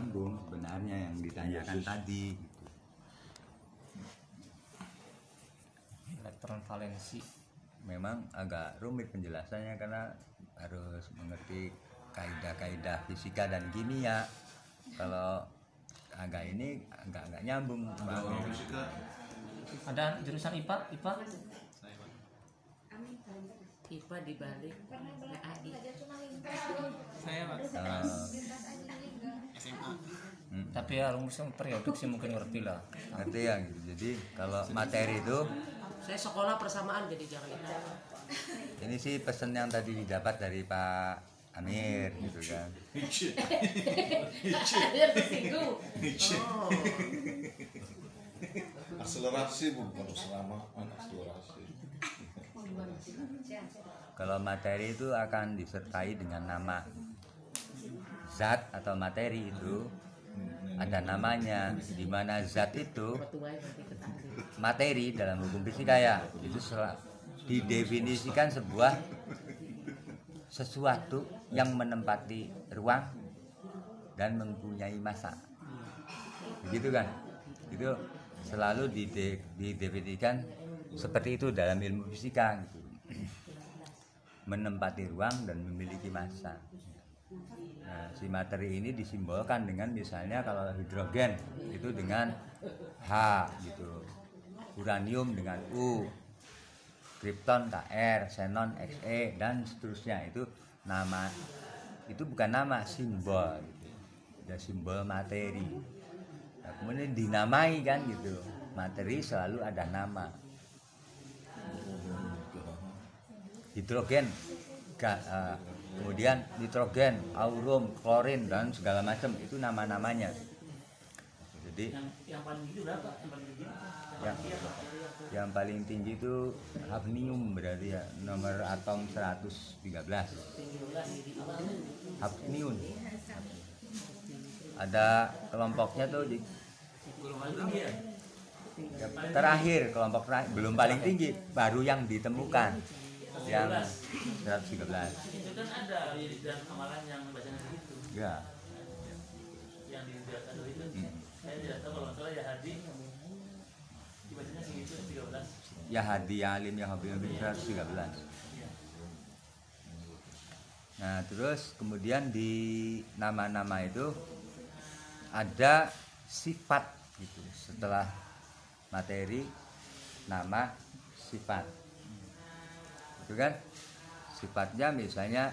nyambung sebenarnya yang ditanyakan tadi gitu. elektron valensi memang agak rumit penjelasannya karena harus mengerti kaidah-kaidah fisika dan kimia. Kalau agak ini agak agak nyambung. Kalau Bang. fisika. Ada jurusan IPA IPA IPA dibalik PAI saya pak SMA tapi ya rumusnya periodik sih mungkin ngerti lah. Ngerti ya gitu. jadi kalau materi itu? Saya sekolah persamaan jadi jangan itu ini sih pesan yang tadi didapat dari Pak Amir gitu kan. Nietzsche dia tersinggung. Oh. Akselerasi bukan akselerasi. Kalau materi itu akan disertai dengan nama zat atau materi itu ada namanya. Di mana zat itu materi dalam hukum fisika ya. Itu sel- didefinisikan sebuah sesuatu yang menempati ruang dan mempunyai massa. Begitu kan? Itu selalu dide- didefinisikan seperti itu dalam ilmu fisika gitu. Menempati ruang dan memiliki massa Nah, si materi ini disimbolkan dengan misalnya kalau hidrogen itu dengan H gitu. Uranium dengan U. Krypton KR, xenon XE dan seterusnya itu nama itu bukan nama simbol gitu. Ya simbol materi. Nah, kemudian dinamai kan gitu. Materi selalu ada nama. hidrogen ga- eh, kemudian nitrogen aurum klorin dan segala macam. Itu nama-namanya. Jadi yang yang paling tinggi berapa? Yang paling tinggi? yang yang paling tinggi itu hafnium berarti ya. Nomor atom 113 hafnium. Ada kelompoknya tuh di terakhir kelompok terakhir. Belum paling tinggi baru yang ditemukan. Yang 113 itu kan ada di dalam amalan yang bacanya begitu. Ya. Yang di data itu Hmm. saya tidak tahu kalau salah ya Hadi dibacanya segitu 13 ya hadi ya alim ya habib habib 113 nah terus kemudian di nama-nama itu ada sifat gitu setelah materi nama sifat. Itu kan sifatnya misalnya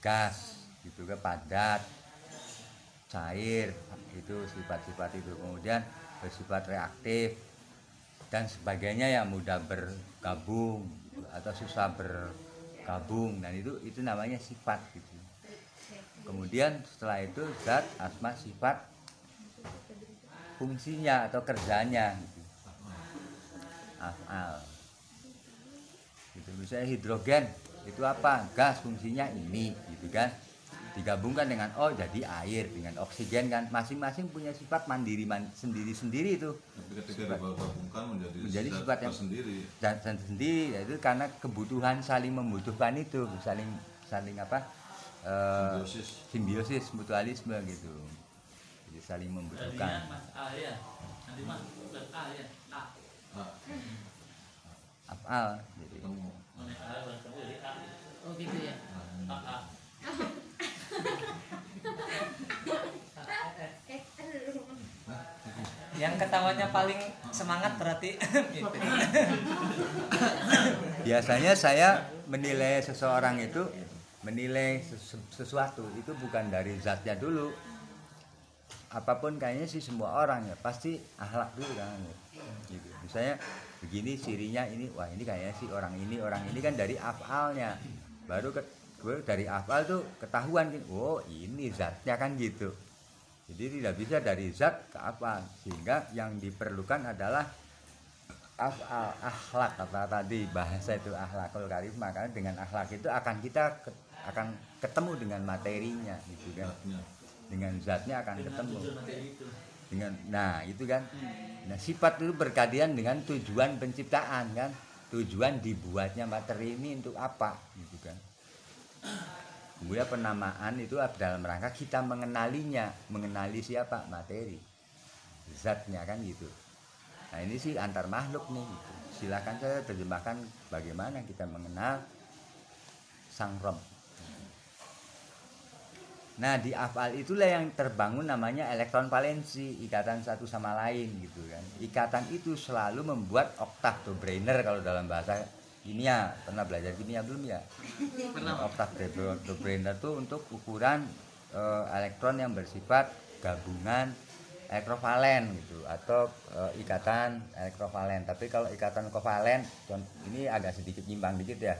gas gitu kan padat cair itu sifat-sifat itu. Kemudian bersifat reaktif dan sebagainya yang mudah bergabung atau susah bergabung. Dan itu itu namanya sifat gitu. Kemudian setelah itu zat asma sifat fungsinya atau kerjanya gitu. afal. Gitu. Misalnya hidrogen itu apa? Gas fungsinya ini gitu kan? Digabungkan dengan oh jadi air dengan oksigen kan? Masing-masing punya sifat mandiri man, sendiri-sendiri itu. Tapi ketika digabungkan menjadi Menjadi sifat yang- tersendiri. dan, dan sendiri yaitu karena kebutuhan saling membutuhkan itu saling saling apa eh, simbiosis. simbiosis mutualisme gitu. Jadi saling membutuhkan. Mas A ya. Nanti mas A ya. A. Nah, A? Jadi oh gitu ya? Yang ketawanya paling semangat berarti. Gitu. biasanya saya menilai seseorang itu menilai sesu- sesuatu itu bukan dari zatnya dulu. Apa pun kayaknya sih semua orang ya pasti akhlak dulu kan. Gitu. Misalnya begini cirinya ini wah ini kayaknya sih orang ini orang ini kan dari afalnya baru ke, dari afal tuh ketahuan oh ini zatnya kan gitu. Jadi tidak bisa dari zat ke afal sehingga yang diperlukan adalah afal akhlak kata tadi bahasa itu akhlakul karim. Makanya dengan akhlak itu akan kita ke- akan ketemu dengan materinya gitu kan. Dengan zatnya akan ketemu dengan nah itu kan? Nah sifat itu berkaitan dengan tujuan penciptaan kan? Tujuan dibuatnya materi ini untuk apa gitu kan? Kemudian penamaan itu dalam rangka kita mengenalinya. Mengenali siapa? Materi. Zatnya kan gitu. Nah ini sih antar makhluk nih gitu. silakan saya terjemahkan bagaimana kita mengenal sang rom Nah di afal itulah yang terbangun namanya elektron valensi ikatan satu sama lain gitu kan. Ikatan itu selalu membuat oktav Dobrainer kalau dalam bahasa kimia pernah belajar kimia belum ya? Pernah. Oktav Dobrainer itu untuk ukuran eh, elektron yang bersifat gabungan elektrovalen gitu atau eh, ikatan elektrovalen. Tapi kalau ikatan kovalen ini agak sedikit nyimpang dikit ya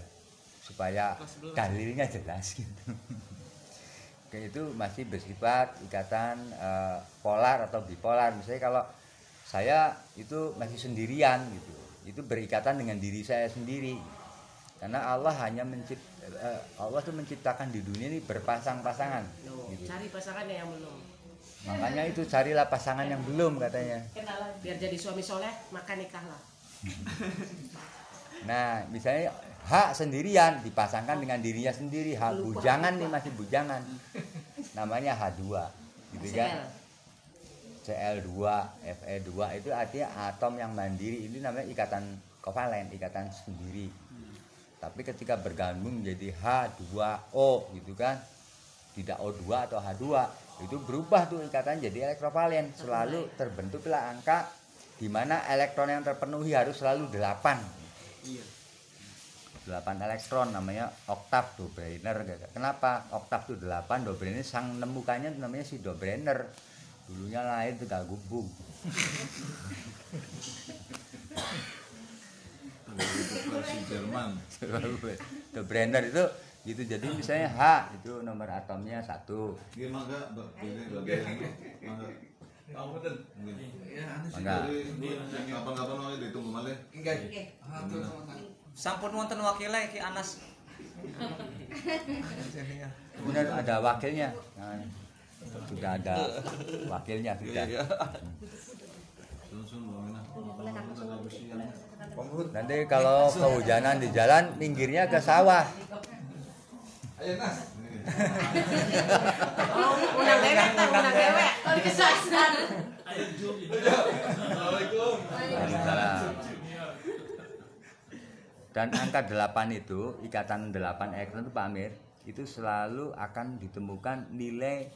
supaya dalilnya jelas gitu. Oke, itu masih bersifat ikatan eh, polar atau bipolar. Misalnya kalau saya itu masih sendirian gitu, itu berikatan dengan diri saya sendiri. Karena Allah hanya mencipt, eh, Allah tuh menciptakan di dunia ini berpasang-pasangan. Gitu. cari pasangannya yang belum. Makanya itu carilah pasangan yang belum katanya. Biar jadi suami soleh, maka nikahlah. Nah, misalnya hak sendirian dipasangkan dengan dirinya sendiri, hak Lupa, bujangan lupa. nih masih bujangan. Namanya H2. Gitu kan? CL. Cl2, Fe2 itu artinya atom yang mandiri ini namanya ikatan kovalen, ikatan sendiri. Tapi ketika bergabung menjadi H2O gitu kan, tidak O2 atau H2, itu berubah tuh ikatan jadi elektrovalen. Selalu terbentuklah angka di mana elektron yang terpenuhi harus selalu 8. 8 elektron namanya oktav Dobrainer. Kenapa oktav itu 8 Dobrainer sang nemukannya namanya si Dobrainer. Dulunya lahir itu gak gubung. Jerman Dobrainer itu gitu. Jadi misalnya H itu nomor atomnya satu. Dia mangga mangga. Ditunggu malah Sampun wonten wakilnya Ki Anas. kemudian ada wakilnya. Nah, sudah ada wakilnya sudah. Ada usia nanti kalau kehujanan di jalan minggirnya ke sawah. Oh, dewek, dewek. Waalaikumsalam. Dan angka 8 itu, ikatan 8 elektron itu Pak Amir, itu selalu akan ditemukan nilai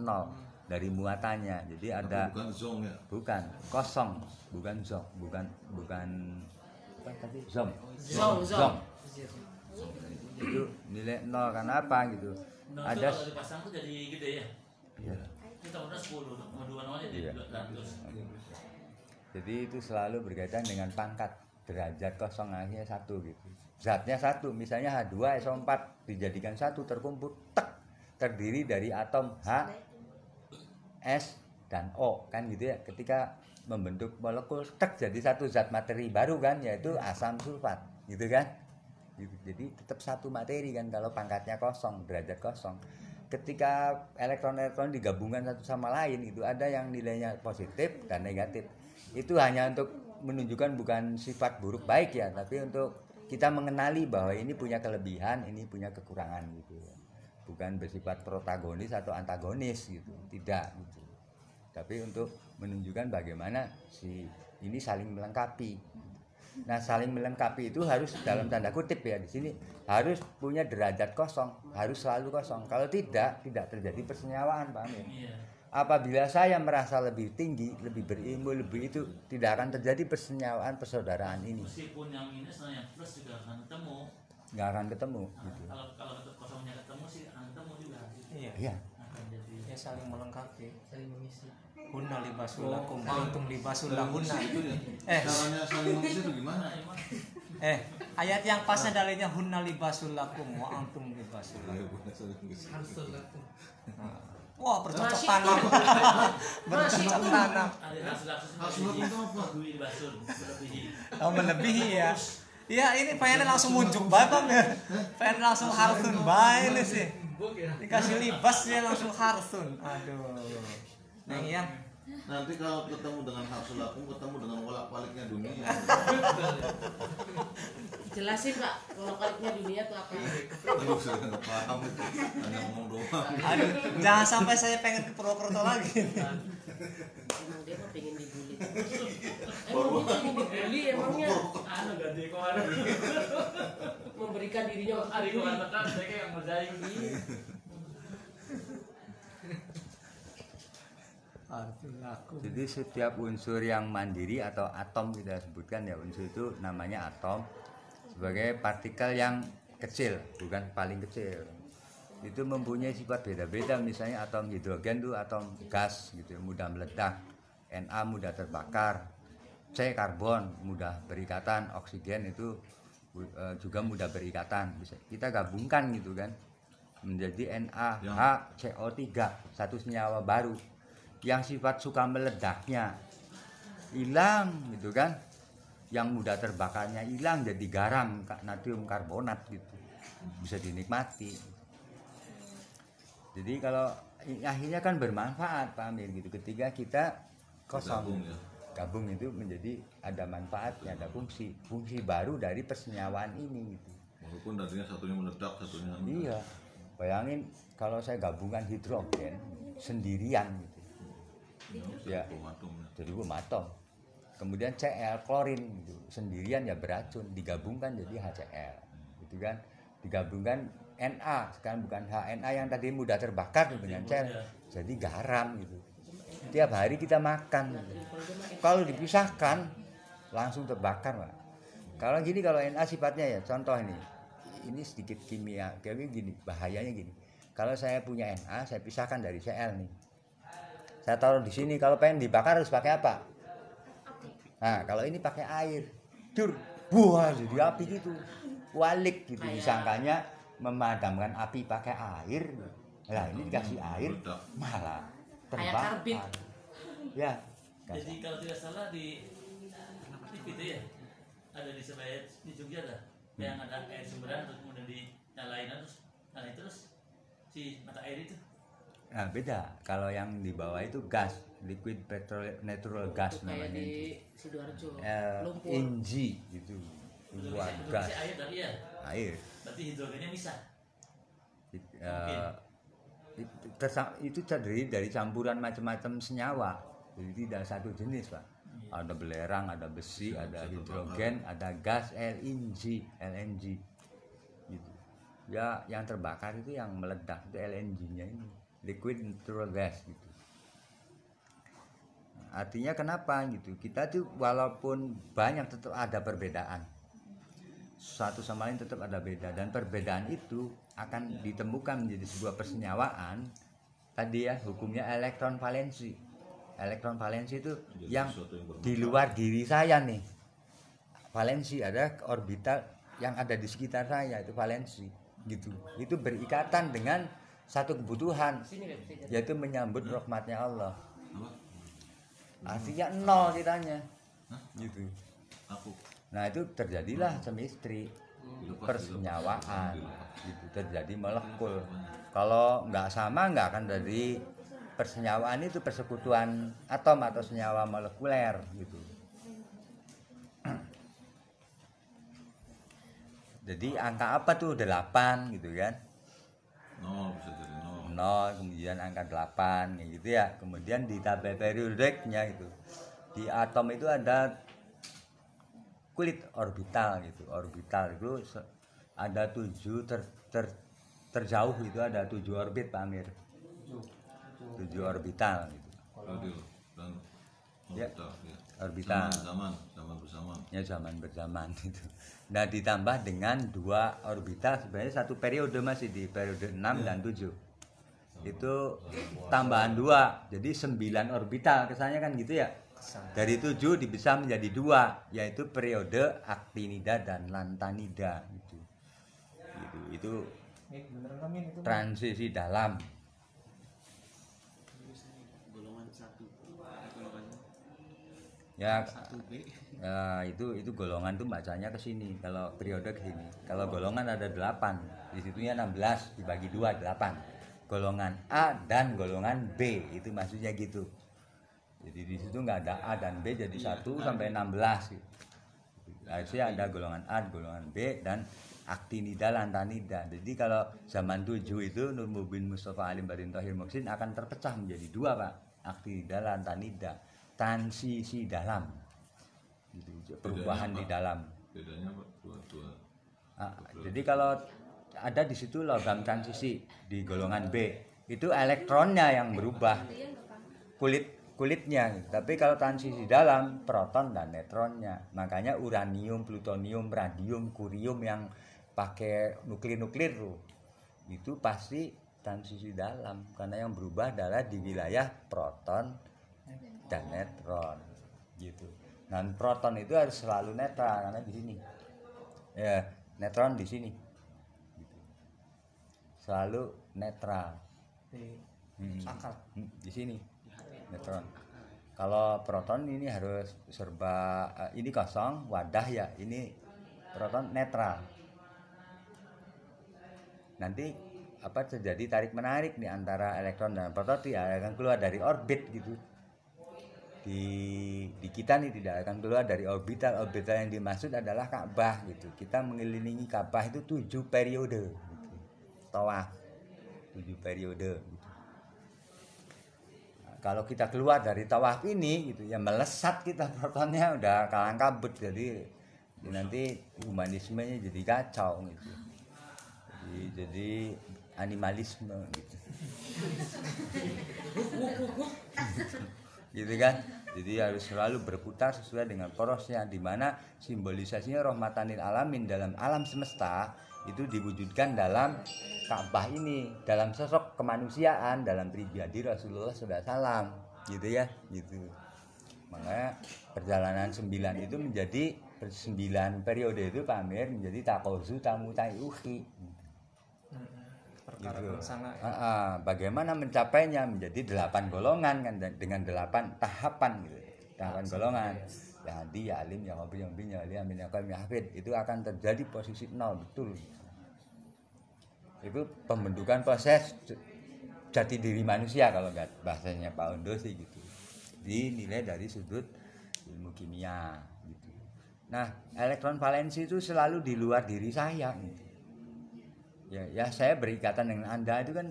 0 dari muatannya. Jadi ada bukan zong ya bukan kosong, bukan zong, bukan bukan apa tadi? Zong. Zong, zong. Itu nilai 0 karena apa gitu. Nah, Ada kalau dipasang tuh jadi gede ya. Iya. Kita udah 10, sama dua nolnya Iya. jadi 200. Jadi itu selalu berkaitan dengan pangkat derajat kosong akhirnya satu gitu. Zatnya satu, misalnya H2 SO4 dijadikan satu terkumpul tek terdiri dari atom H, S dan O kan gitu ya. Ketika membentuk molekul tek jadi satu zat materi baru kan yaitu asam sulfat gitu kan. Gitu. Jadi tetap satu materi kan kalau pangkatnya kosong, derajat kosong. Ketika elektron-elektron digabungkan satu sama lain itu ada yang nilainya positif dan negatif. Itu hanya untuk menunjukkan bukan sifat buruk baik ya, tapi untuk kita mengenali bahwa ini punya kelebihan, ini punya kekurangan gitu. Bukan bersifat protagonis atau antagonis gitu, tidak gitu. Tapi untuk menunjukkan bagaimana si ini saling melengkapi. Nah, saling melengkapi itu harus dalam tanda kutip ya di sini harus punya derajat kosong, harus selalu kosong. Kalau tidak, tidak terjadi persenyawaan, Pak Amir. Iya. Apabila saya merasa lebih tinggi, lebih berilmu, lebih itu tidak akan terjadi persenyawaan persaudaraan ini. Meskipun yang ini sama yang plus juga akan ketemu. Nggak akan ketemu Nah, gitu. kalau kalau kosongnya ketemu sih akan ketemu juga. Iya. Iya. Akan jadi Ya saling melengkapi. Saling mengisi. Hunna libasul lakum wa antum libasul lahunna. ya Eh. caranya saling mengisi itu gimana Nah, Eh, ayat yang pasnya dalilnya hunna libasul lakum wa antum libasul Ya, lakum. bukan saling mengisi. Wah, tanam. Masih bercocok melebihi. Oh, melebihi ya. Iya, ini pengennya langsung muncul banget Bang, ya. Pengen langsung harsun bae ini sih. Dikasih libas dia langsung harsun. Aduh. Neng ya. Nanti kalau ketemu dengan hafsul akum, ketemu dengan wolak baliknya dunia. Jelasin Pak, kalau kaliknya dunia itu apa? Aduh, saya nggak paham itu. Hanya ngomong doang. Aduh, jangan sampai saya pengen ke Purwokerto lagi. Emang dia mah pengen dibully. Emang dia pengen dibully emangnya anu ganti kemarin memberikan dirinya untuk hari kemarin saya kayak ngerjain Jadi setiap unsur yang mandiri atau atom kita sebutkan ya unsur itu namanya atom sebagai partikel yang kecil bukan paling kecil. Itu mempunyai sifat beda-beda misalnya atom hidrogen itu atom gas gitu ya, mudah meledak Na mudah terbakar C karbon mudah berikatan oksigen itu eh, juga mudah berikatan. Bisa kita gabungkan gitu kan menjadi NaHCO3 satu senyawa baru yang sifat suka meledaknya hilang gitu kan? Yang mudah terbakarnya hilang jadi garam natrium karbonat gitu. Bisa dinikmati. Jadi kalau akhirnya kan bermanfaat Pak Amir gitu. Ketika kita kosong. Gabung ya. gabung itu menjadi ada manfaatnya ada fungsi fungsi baru dari persenyawaan ini gitu. Walaupun tadinya satunya meledak, satunya Iya. Bayangin kalau saya gabungan hidrogen sendirian gitu. Ya. atom-atomnya. Jadi bom atom. Kemudian Cl klorin gitu. Sendirian ya beracun, digabungkan jadi HCl. Gitu kan. Digabungkan Na, sekarang bukan HNA yang tadi mudah terbakar tuh dengan Cl. Jadi garam gitu. Tiap hari kita makan. gitu. Kalau dipisahkan langsung terbakar, Pak. Kalau gini kalau Na sifatnya ya contoh ini. Ini sedikit kimia. Kayak gini, bahayanya gini. Kalau saya punya Na, saya pisahkan dari Cl nih. Saya taruh di sini kalau pengen dibakar harus pakai apa? Nah, kalau ini pakai air. Dur, buah jadi api gitu. Walik gitu disangkanya memadamkan api pakai air. Nah, ini dikasih air Meledak. malah terbakar. Ya. jadi kalau tidak salah di TV itu ya ada di sebaya di Jogja ada yang ada air sumberan terus kemudian dinyalain terus nyalain terus si mata air itu Nah, beda. Kalau yang di bawah itu gas, liquid petrol natural gas Kayak namanya di itu. Sidoarjo. Eh, Lumpur. NG gitu. Udah gas, air tapi ya air. berarti hidrogennya bisa It- eh, itu, tersa- itu terdiri dari campuran macam-macam senyawa jadi tidak satu jenis pak ada belerang ada besi Bisa- ada bisa hidrogen ada gas LNG LNG gitu ya yang terbakar itu yang meledak itu LNG-nya ini liquid natural gas gitu. Artinya kenapa gitu? Kita tuh walaupun banyak tetap ada perbedaan. Satu sama lain tetap ada beda. Dan perbedaan itu akan ditemukan menjadi sebuah persenyawaan. Tadi ya hukumnya elektron valensi. Elektron valensi itu Jadi yang yang di luar diri saya nih. Valensi ada orbital yang ada di sekitar saya itu valensi gitu. Itu berikatan dengan satu kebutuhan yaitu menyambut rahmatnya Allah. Apa? artinya nol kitanya Hah? gitu. Aku. nah itu terjadilah chemistry Dilepas, persenyawaan. Gitu terjadi molekul kalau nggak sama nggak akan dari persenyawaan itu persekutuan atom atau senyawa molekuler gitu. Jadi angka apa tuh? 8 gitu kan Nol bisa jadi nol. 0 kemudian angka 8 kayak gitu ya kemudian di tabel periodiknya itu di atom itu ada kulit orbital gitu orbital itu ada tujuh ter, ter- terjauh itu ada tujuh orbit Pak Amir tujuh orbital gitu dan Ya. orbital. Ya. Orbital. Zaman, zaman, zaman bersama. ya zaman berzaman itu Nah ditambah dengan dua orbital sebenarnya satu periode masih di periode 6 dan 7 itu tambahan dua jadi 9 orbital. Kesannya kan gitu ya? Dari 7 bisa menjadi dua yaitu periode aktinida dan lantanida gitu. gitu itu itu transisi dalam. Ya. Ya, itu itu golongan tuh bacanya ke sini kalau periode ke sini. Kalau golongan ada 8, di situnya 16 dibagi 2 8. Golongan A dan golongan B itu maksudnya gitu. Jadi di situ nggak ada A dan B jadi iya, 1 sampai 16. Harusnya nah, ada golongan A, golongan B dan aktinida lantanida. Jadi kalau zaman tujuh itu Nur Mubin Mustafa Alim Barin Tohir Moksin akan terpecah menjadi dua Pak. Aktinida lantanida. Transisi dalam Gitu, perubahan Bedanya di dalam. bedanya apa dua-dua Ah, jadi kalau ada di situ logam transisi di golongan B, itu elektronnya yang berubah kulit kulitnya. Tapi kalau transisi dalam proton dan neutronnya. Makanya uranium, plutonium, radium, kurium yang pakai nuklir-nuklir tuh itu pasti transisi dalam karena yang berubah adalah di wilayah proton dan neutron gitu. Dan proton itu harus selalu netral karena di sini. Ya, netron di sini. Selalu netral. di Hmm. Hmm, di sini neutron kalau proton ini harus serba eh, ini kosong wadah ya ini proton netral nanti apa terjadi tarik menarik nih antara elektron dan proton tidak akan keluar dari orbit gitu di di kita nih tidak akan keluar dari orbital orbital yang dimaksud adalah Ka'bah gitu. Kita mengelilingi Ka'bah itu tujuh periode gitu. tawaf tujuh periode gitu. Nah, kalau kita keluar dari tawaf ini gitu ya melesat kita protonnya udah kalang kabut. Jadi ya nanti humanismenya jadi kacau gitu. Jadi, jadi animalisme gitu gitu kan? Jadi harus selalu berputar sesuai dengan porosnya di mana simbolisasinya rahmatanil alamin dalam alam semesta itu diwujudkan dalam Ka'bah ini dalam sosok kemanusiaan dalam pribadi Rasulullah SAW gitu ya gitu. Makanya perjalanan sembilan itu menjadi sembilan periode itu Pak Amir menjadi takozu tamu uhi perkara gitu. sana Ah, ah, bagaimana mencapainya? Menjadi delapan golongan kan dengan delapan tahapan gitu. Tahapan golongan. ya hadi ya alim ya ngobrol yang bin ya ali amin ya qaim ya hafid. Itu akan terjadi posisi nol betul. Itu pembentukan proses jati diri manusia kalau nggak bahasanya Pak Ondo sih gitu. Dinilai dari sudut ilmu kimia gitu. Nah elektron valensi itu selalu di luar diri saya gitu ya ya saya berikatan dengan anda itu kan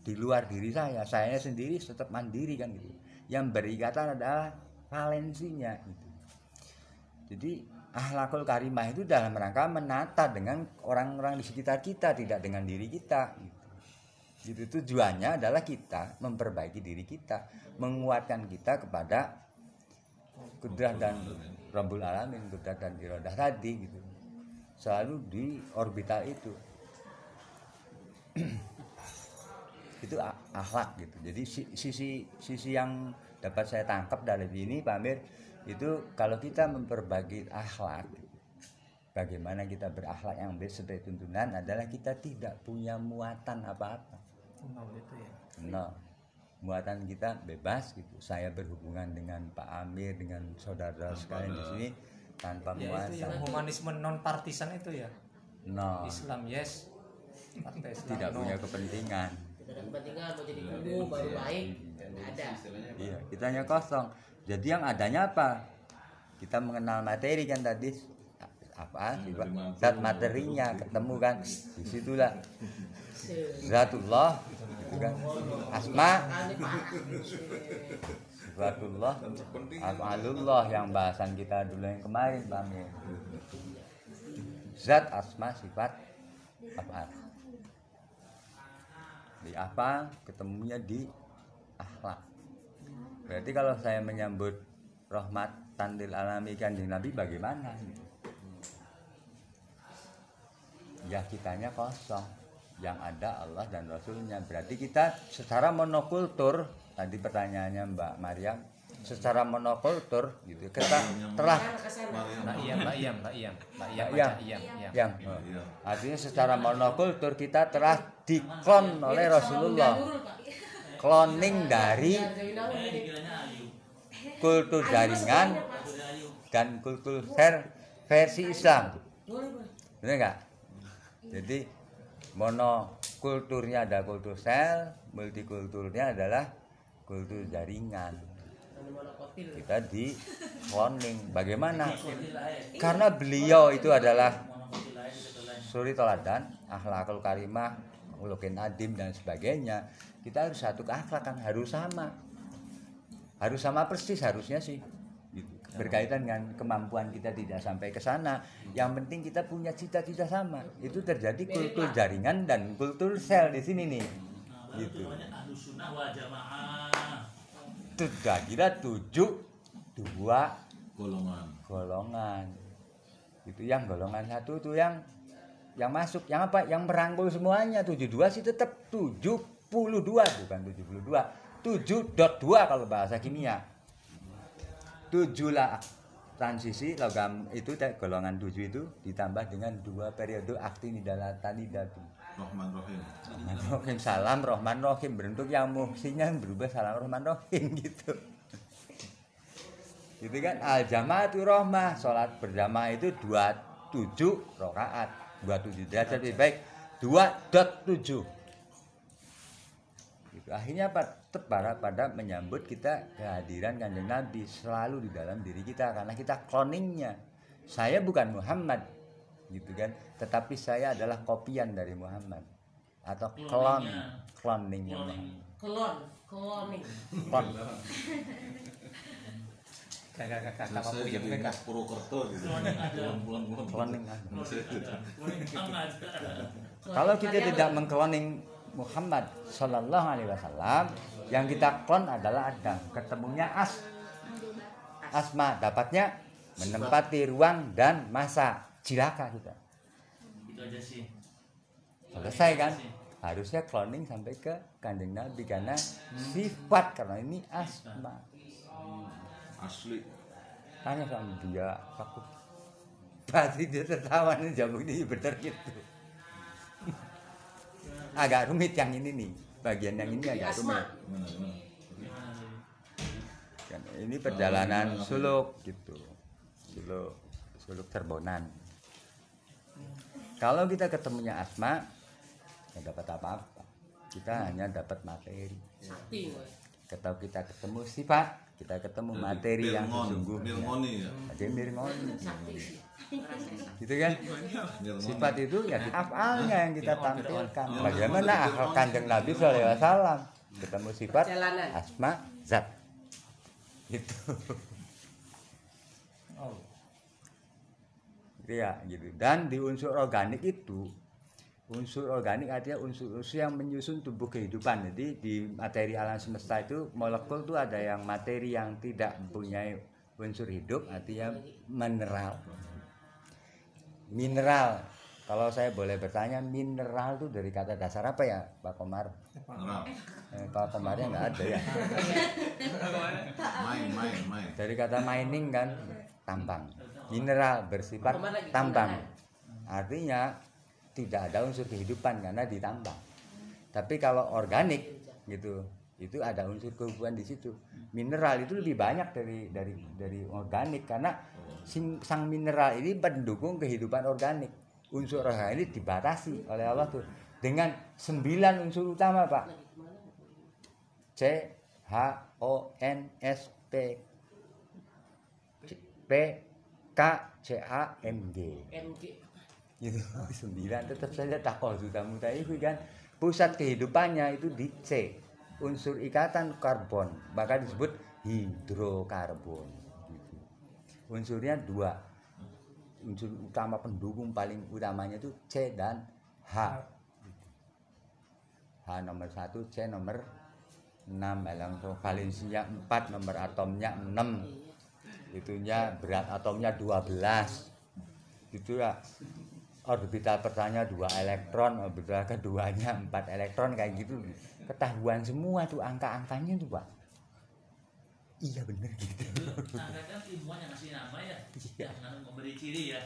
di luar diri saya. Saya sendiri tetap mandiri kan gitu. Yang berikatan adalah valensinya gitu. Jadi ahlakul karimah itu dalam rangka menata dengan orang-orang di sekitar kita tidak dengan diri kita gitu. gitu tujuannya adalah kita memperbaiki diri kita menguatkan kita kepada kudrat dan Rabbul Alamin kudrat dan irodah tadi gitu. Selalu di orbital itu itu akhlak gitu. Jadi si- sisi sisi yang dapat saya tangkap dari ini Pak Amir itu kalau kita memperbagi akhlak bagaimana kita berakhlak yang baik sebagai tuntunan adalah kita tidak punya muatan apa-apa. Nol itu ya. No muatan kita bebas gitu. Saya berhubungan dengan Pak Amir dengan saudara sekalian di sini tanpa ya itu yang muatan. humanisme non partisan itu ya? No Islam yes partai Islam tidak no. punya kepentingan. Tidak ada kepentingan mau jadi guru baru baik nggak ada. Iya, kita hanya kosong. Jadi yang adanya apa? Kita mengenal materi kan tadi. Apa? Sifat zat materinya ketemu kan. Di situlah zatullah gitu kan. Asma. Sifatullah afalullah yang bahasan kita dulu yang kemarin Amir. zat asma sifat apa di apa? Ketemunya di akhlak. Berarti kalau saya menyambut rahmat tandil alami kanjeng nabi bagaimana ya kitanya kosong. Yang ada Allah dan Rasulnya. Berarti kita secara monokultur tadi pertanyaannya Mbak Maryam secara monokultur gitu. kita telah. Mbak Iyam, Mbak Iyam, Mbak Iyam, Iyam, Iyam. Iya. artinya secara monokultur kita telah diklon oleh Rasulullah. Cloning dari Ya, Eh, dikiranya Ayu. kultur jaringan Dari dan kultur ver- versi Islam. Benar nggak? Jadi monokulturnya ada kultur sel multikulturnya adalah kultur jaringan. Kita di cloning bagaimana? Karena beliau itu adalah suri toladan akhlakul karimah ulukin adim dan sebagainya. Kita harus satu keakhlakan harus sama. Harus sama persis harusnya sih. Berkaitan dengan kemampuan kita tidak sampai ke sana. Yang penting kita punya cita-cita sama. Itu terjadi kultur jaringan dan kultur sel di sini nih. Nah, Gitu. Kira tujuh dua golongan. golongan. Itu yang golongan satu itu yang yang masuk yang apa? Yang merangkul semuanya. 72 sih tetap 72 bukan 72 7.2 kalau bahasa kimia. 7 lah transisi logam itu golongan 7 itu ditambah dengan dua periode akti Rahim Rahman Rohim salam Rohman Rohim bentuk yang muhsinnya berubah salam Rohman Rohim gitu. Gitu kan? Al jamaatu rohmah sholat berjamaah itu 27 rakaat 27 derajat lebih baik. 2.7 gitu. akhirnya apa? Tetap pada, pada menyambut kita kehadiran kanjeng Nabi selalu di dalam diri kita. Karena kita cloningnya. Saya bukan Muhammad gitu kan. Tetapi saya adalah kopian dari Muhammad. Atau klon Muhammad Klon, cloning. klon Kakak kakak kakak. Purwokerto gitu. Bulan bulan cloning. Kalau kita tidak mengkloning Muhammad Shallallahu Alaihi Wasallam, yang kita klon adalah Adam. Ketemunya As, Asma, dapatnya menempati ruang dan masa. Cilaka kita. Itu aja sih. Selesai kan? Harusnya cloning sampai ke kandeng Nabi karena sifat karena ini Asma. asli Tanya sama dia, aku pasti dia tertawa nih jamu ini bener gitu. Agak rumit yang ini nih, bagian yang ini agak rumit. ini perjalanan suluk gitu suluk suluk terbonan kalau kita ketemunya asma ya dapat apa-apa. Kita hanya dapat materi. Sakti kalau kita ketemu sifat kita ketemu materi yang Milngoni ya. Jadi mirngoni gitu kan? Sifat itu ya afalnya yang kita tampilkan. Bagaimana akal kanjeng Nabi SAW ketemu sifat asma zat. Itu Oh. Ya gitu. Dan di unsur organik itu unsur organik artinya unsur-unsur yang menyusun tubuh kehidupan. Jadi di materi alam semesta itu molekul itu ada yang materi yang tidak mempunyai unsur hidup artinya mineral. Mineral. Kalau saya boleh bertanya mineral itu dari kata dasar apa ya Pak Komar? Nerang. eh, Pak Komarnya nggak ada ya? Main main main. Dari kata mining kan tambang mineral bersifat tambang. artinya tidak ada unsur kehidupan karena ditambang tapi kalau organik gitu itu ada unsur kehidupan di situ. Mineral itu lebih banyak dari dari dari organik karena sang mineral ini mendukung kehidupan organik. Unsur organik dibatasi oleh Allah tuh. Dengan sembilan unsur utama pak. C H O N S P. P K C A M G. MG. gitu sembilan tetap saja takol sudah mudah itu kan? Pusat kehidupannya itu di C unsur ikatan karbon. Maka disebut hidrokarbon. Gitu. unsurnya dua. Unsur utama pendukung paling utamanya itu C dan H. H nomor satu C nomor 6 elektron valensinya 4 nomor atomnya 6 itunya berat atomnya 12 gitu ya orbital pertama dua elektron orbital keduanya empat elektron kayak gitu. Ketahuan semua tuh angka-angkanya tuh pak. Iya bener gitu. Itu angka kan ilmuwan yang ngasih nama ya. Iya. Yang memberi ciri ya.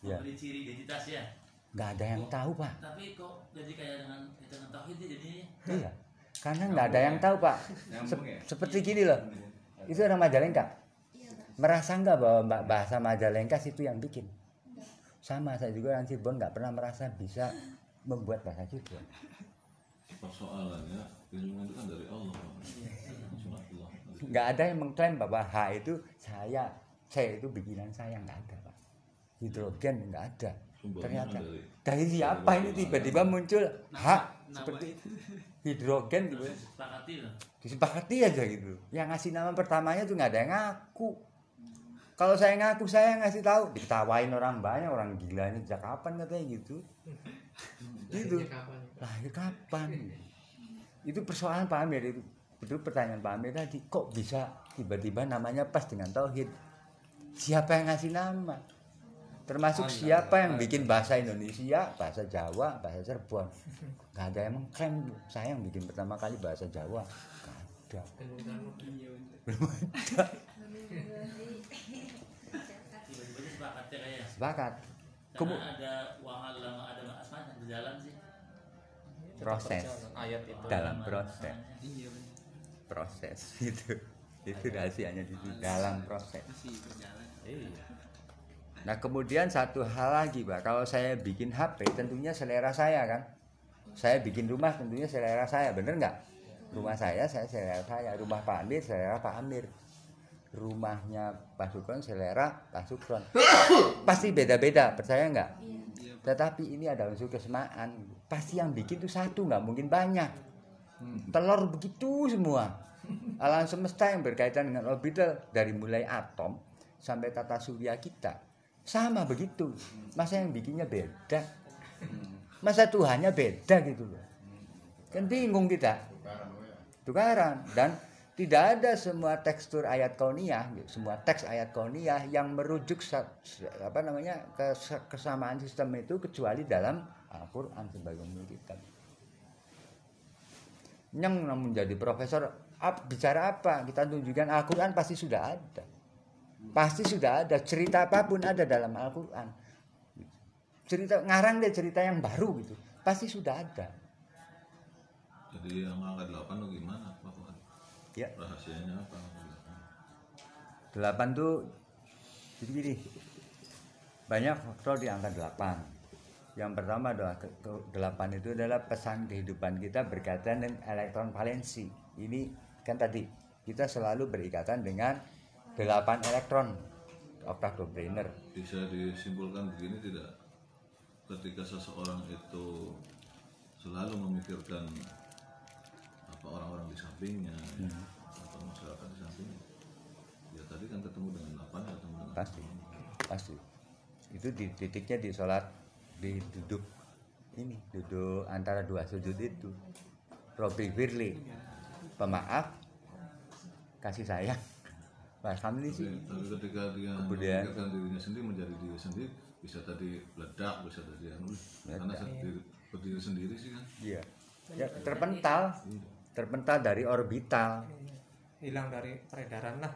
Iya. Memberi ciri identitas ya. nggak ada yang tahu pak. Tapi kok jadi kayak dengan dengan tauhid jadinya iya. Karena nggak ada yang tahu pak. Se- seperti gini loh. Itu orang Majalengka merasa nggak bahwa mbak bahasa Majalengka itu yang bikin? Sama saya juga orang Cirebon nggak pernah merasa bisa membuat bahasa Cirebon. Persoalannya ilmu itu kan dari Allah. Nggak ada yang mengklaim bahwa H itu saya C itu bikinan saya nggak ada pak. Hidrogen nggak ada. Ternyata. dari- dari siapa ini tiba-tiba muncul H? Seperti itu. hidrogen gitu disepakati aja gitu. Yang ngasih nama pertamanya tuh nggak ada yang ngaku kalau saya ngaku saya ngasih tahu diketawain orang banyak orang gila ini sejak kapan katanya gitu? Gitu. Lahir kapan? Itu persoalan Pak Amir itu itu pertanyaan Pak Amir tadi kok bisa tiba-tiba namanya pas dengan tauhid? Siapa yang ngasih nama? Termasuk siapa yang bikin bahasa Indonesia bahasa Jawa bahasa Cirebon? Nggak ada yang mengklaim saya yang bikin pertama kali bahasa Jawa. Nggak ada itu sepakatnya kayak sepakat. Kemu- ada uang alam ada asma yang berjalan sih. Proses. Ayat itu. Dalam proses. Asmanya. Iya proses itu. Itu rahasianya di situ, dalam proses. iya. Nah kemudian satu hal lagi pak, kalau saya bikin HP tentunya selera saya kan. Saya bikin rumah tentunya selera saya, bener nggak? Rumah saya saya selera saya, rumah Pak Amir selera Pak Amir, rumahnya Pak Sukron selera Pak Sukron. Pasti beda-beda, percaya nggak? Iya. Tetapi ini ada unsur kesemaan. Pasti yang bikin itu satu, nggak mungkin banyak. Telur begitu semua. Alam semesta yang berkaitan dengan orbital dari mulai atom sampai tata surya kita sama begitu. Masa yang bikinnya beda? Masa Tuhannya beda gitu loh. Kan bingung kita. Tukaran dan tidak ada semua tekstur ayat kauniyah, semua teks ayat kauniyah yang merujuk apa namanya kes- kesamaan sistem itu kecuali dalam Al-Qur'an sebagai umum. Yang namun jadi profesor ap- bicara apa? Kita tunjukkan Al-Qur'an pasti sudah ada. Pasti sudah ada cerita apa pun ada dalam Al-Qur'an. Cerita ngarang deh cerita yang baru gitu. Pasti sudah ada. Jadi yang angka 8 tuh gimana? Ya. Rahasianya apa? angka 8? delapan tuh jadi gini banyak faktor di angka delapan yang pertama adalah delapan itu adalah pesan kehidupan kita berkaitan dengan elektron valensi ini kan tadi kita selalu berikatan dengan delapan elektron oktav doppler Bisa disimpulkan begini tidak? Ketika seseorang itu selalu memikirkan apa orang-orang di sampingnya ya, Hmm. atau masyarakat di sampingnya, ya tadi kan ketemu dengan 8 ketemu dengan pasti. Pasti. Itu di titiknya di sholat di duduk ini duduk antara dua sujud itu. Robi Firly pemaaf kasih sayang. Tapi, sih. tapi ketika dia Kemudian- dirinya sendiri menjadi diri sendiri, bisa tadi ledak, bisa tadi anu, karena sendiri, berdiri sendiri sih kan. iya. Ya, terpental terpental dari orbital. Hilang dari peredaran lah.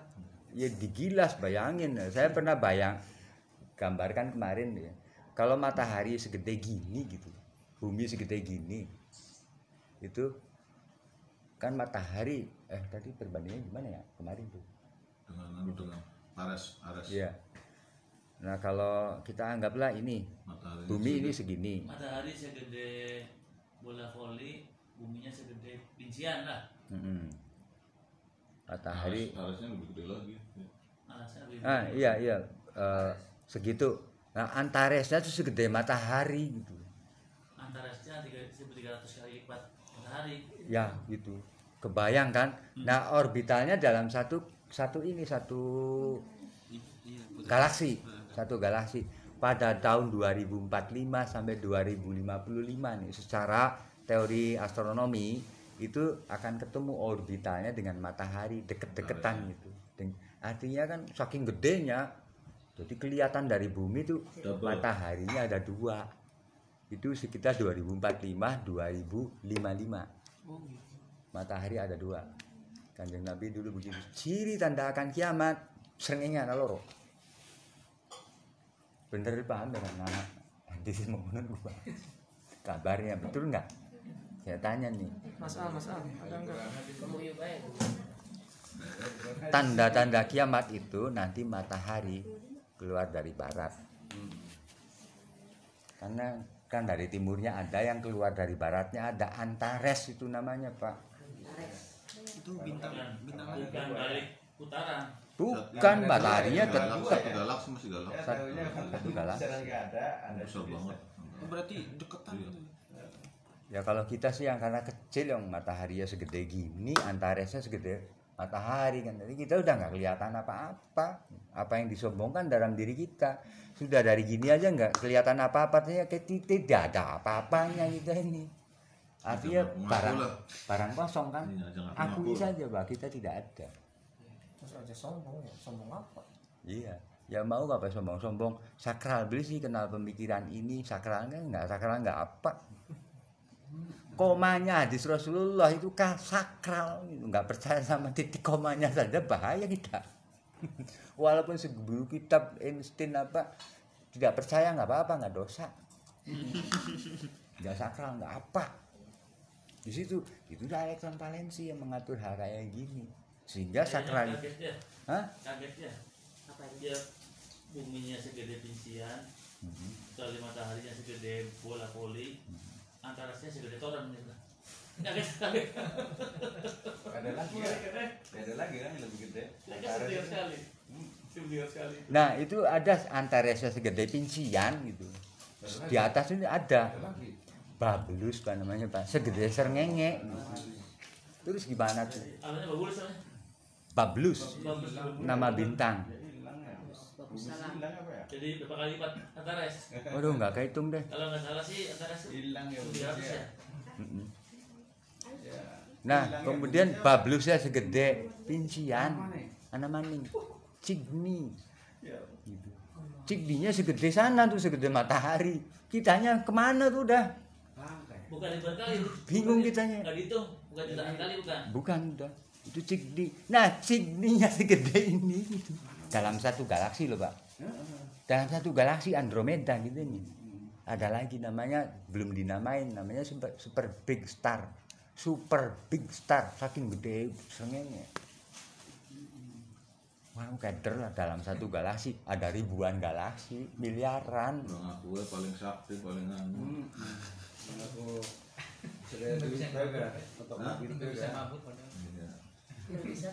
Ya digilas bayangin. Saya pernah bayang gambarkan kemarin ya kalau matahari segede gini gitu bumi segede gini itu kan matahari eh tadi perbandingannya gimana ya kemarin tuh? Dengan anu dengan Ares, Ares. Iya. Nah kalau kita anggaplah ini matahari. bumi ini segini, matahari segede bola voli buminya segede rincian lah Mm-mm. matahari. Ares, Aresnya lebih gede lagi. Ya. Ah iya iya eh, segitu. Nah Antaresnya tuh segede matahari gitu. tiga ratus kali lipat matahari Ya gitu. Kebayang kan? Nah orbitalnya dalam satu satu ini satu Iya, betul. galaksi, satu galaksi pada tahun 2045 sampai 2055 nih secara teori astronomi itu akan ketemu orbitalnya dengan matahari deket-deketan gitu. Den- Artinya kan saking gedenya jadi kelihatan dari bumi itu Double. mataharinya ada dua. Itu sekitar 2045 2055 Oh, gitu. matahari ada dua kanjeng nabi dulu begitu ciri tanda akan kiamat serengenge ana loro bener paham dengan anak gua kabarnya betul nggak saya tanya nih. Mas Al mas Al. Ada enggak Kamu yuk baik. tanda-tanda kiamat itu nanti matahari keluar dari barat. Karena kan dari timurnya ada yang keluar dari baratnya ada Antares itu namanya pak. Itu bintang bintang lagi. bukan balik putaran bukan mataharinya Galak, tetap. Satu galaksi masih galak. Satu, galaksi besar banget. Berarti deketan Iya. itu. Ya kalau kita sih yang karena kecil yang mataharinya segede gini antaresnya segede matahari kan. Jadi kita udah nggak kelihatan apa-apa. Apa yang disombongkan dalam diri kita. Sudah dari gini aja nggak kelihatan apa-apa. Artinya kayak tidak ada apa-apanya kita ini. Artinya barang barang kosong kan? Akui saja bahwa kita tidak ada. Terus aja sombong ya? Sombong apa? Iya, ya mau apa sombong-sombong? Sakral beli sih kenal pemikiran ini. Sakralnya nggak sakral nggak apa. Komanya hadis Rasulullah itu kan sakral, gitu. nggak percaya sama titik komanya saja bahaya kita. Walaupun seguru kitab Einstein apa tidak percaya nggak apa-apa nggak dosa. Nggak sakral nggak apa. Di situ itu Alexander Valensi yang mengatur hal kayak gini sehingga sakral kaget ya Hah? kaget ya apa dia buminya segede pincian Mhm. kali mataharinya segede bola voli antarasnya segede toran gitu ada lagi ya? Ada lagi kan yang lebih gede? Setiap sekali. Setiap sekali. Nah itu ada antaresnya segede pincian gitu. Di atas ini ada. Bablus kan namanya pak, segede serngenge. Terus gimana tuh? Bablus, nama bintang. Salah jadi berapa kali lipat antares Waduh nggak kehitung deh. kalau nggak salah sih antares hilang ya tiga ratus ya Mm-mm. Nah kemudian bablusnya segede pincian, anak maning, cigni. Gitu. Cigninya segede sana tuh segede matahari. Kitanya ke mana tuh udah? bukan ribuan kali Bingung kitanya. nggak dihitung bukan jutaan kali bukan Bukan udah. Itu cigni. Nah, cigninya segede ini gitu. Dalam satu galaksi loh, Pak. Dalam satu galaksi Andromeda gitu nih. Ada lagi namanya belum dinamain, namanya super, super big star. Super big star, saking gede sengenya. Wah, keder lah dalam satu galaksi ada ribuan galaksi, miliaran. Bang aku ya paling sakti paling anu aku juga untuk Hah? gitu bisa mabuk padahal. Iya, bisa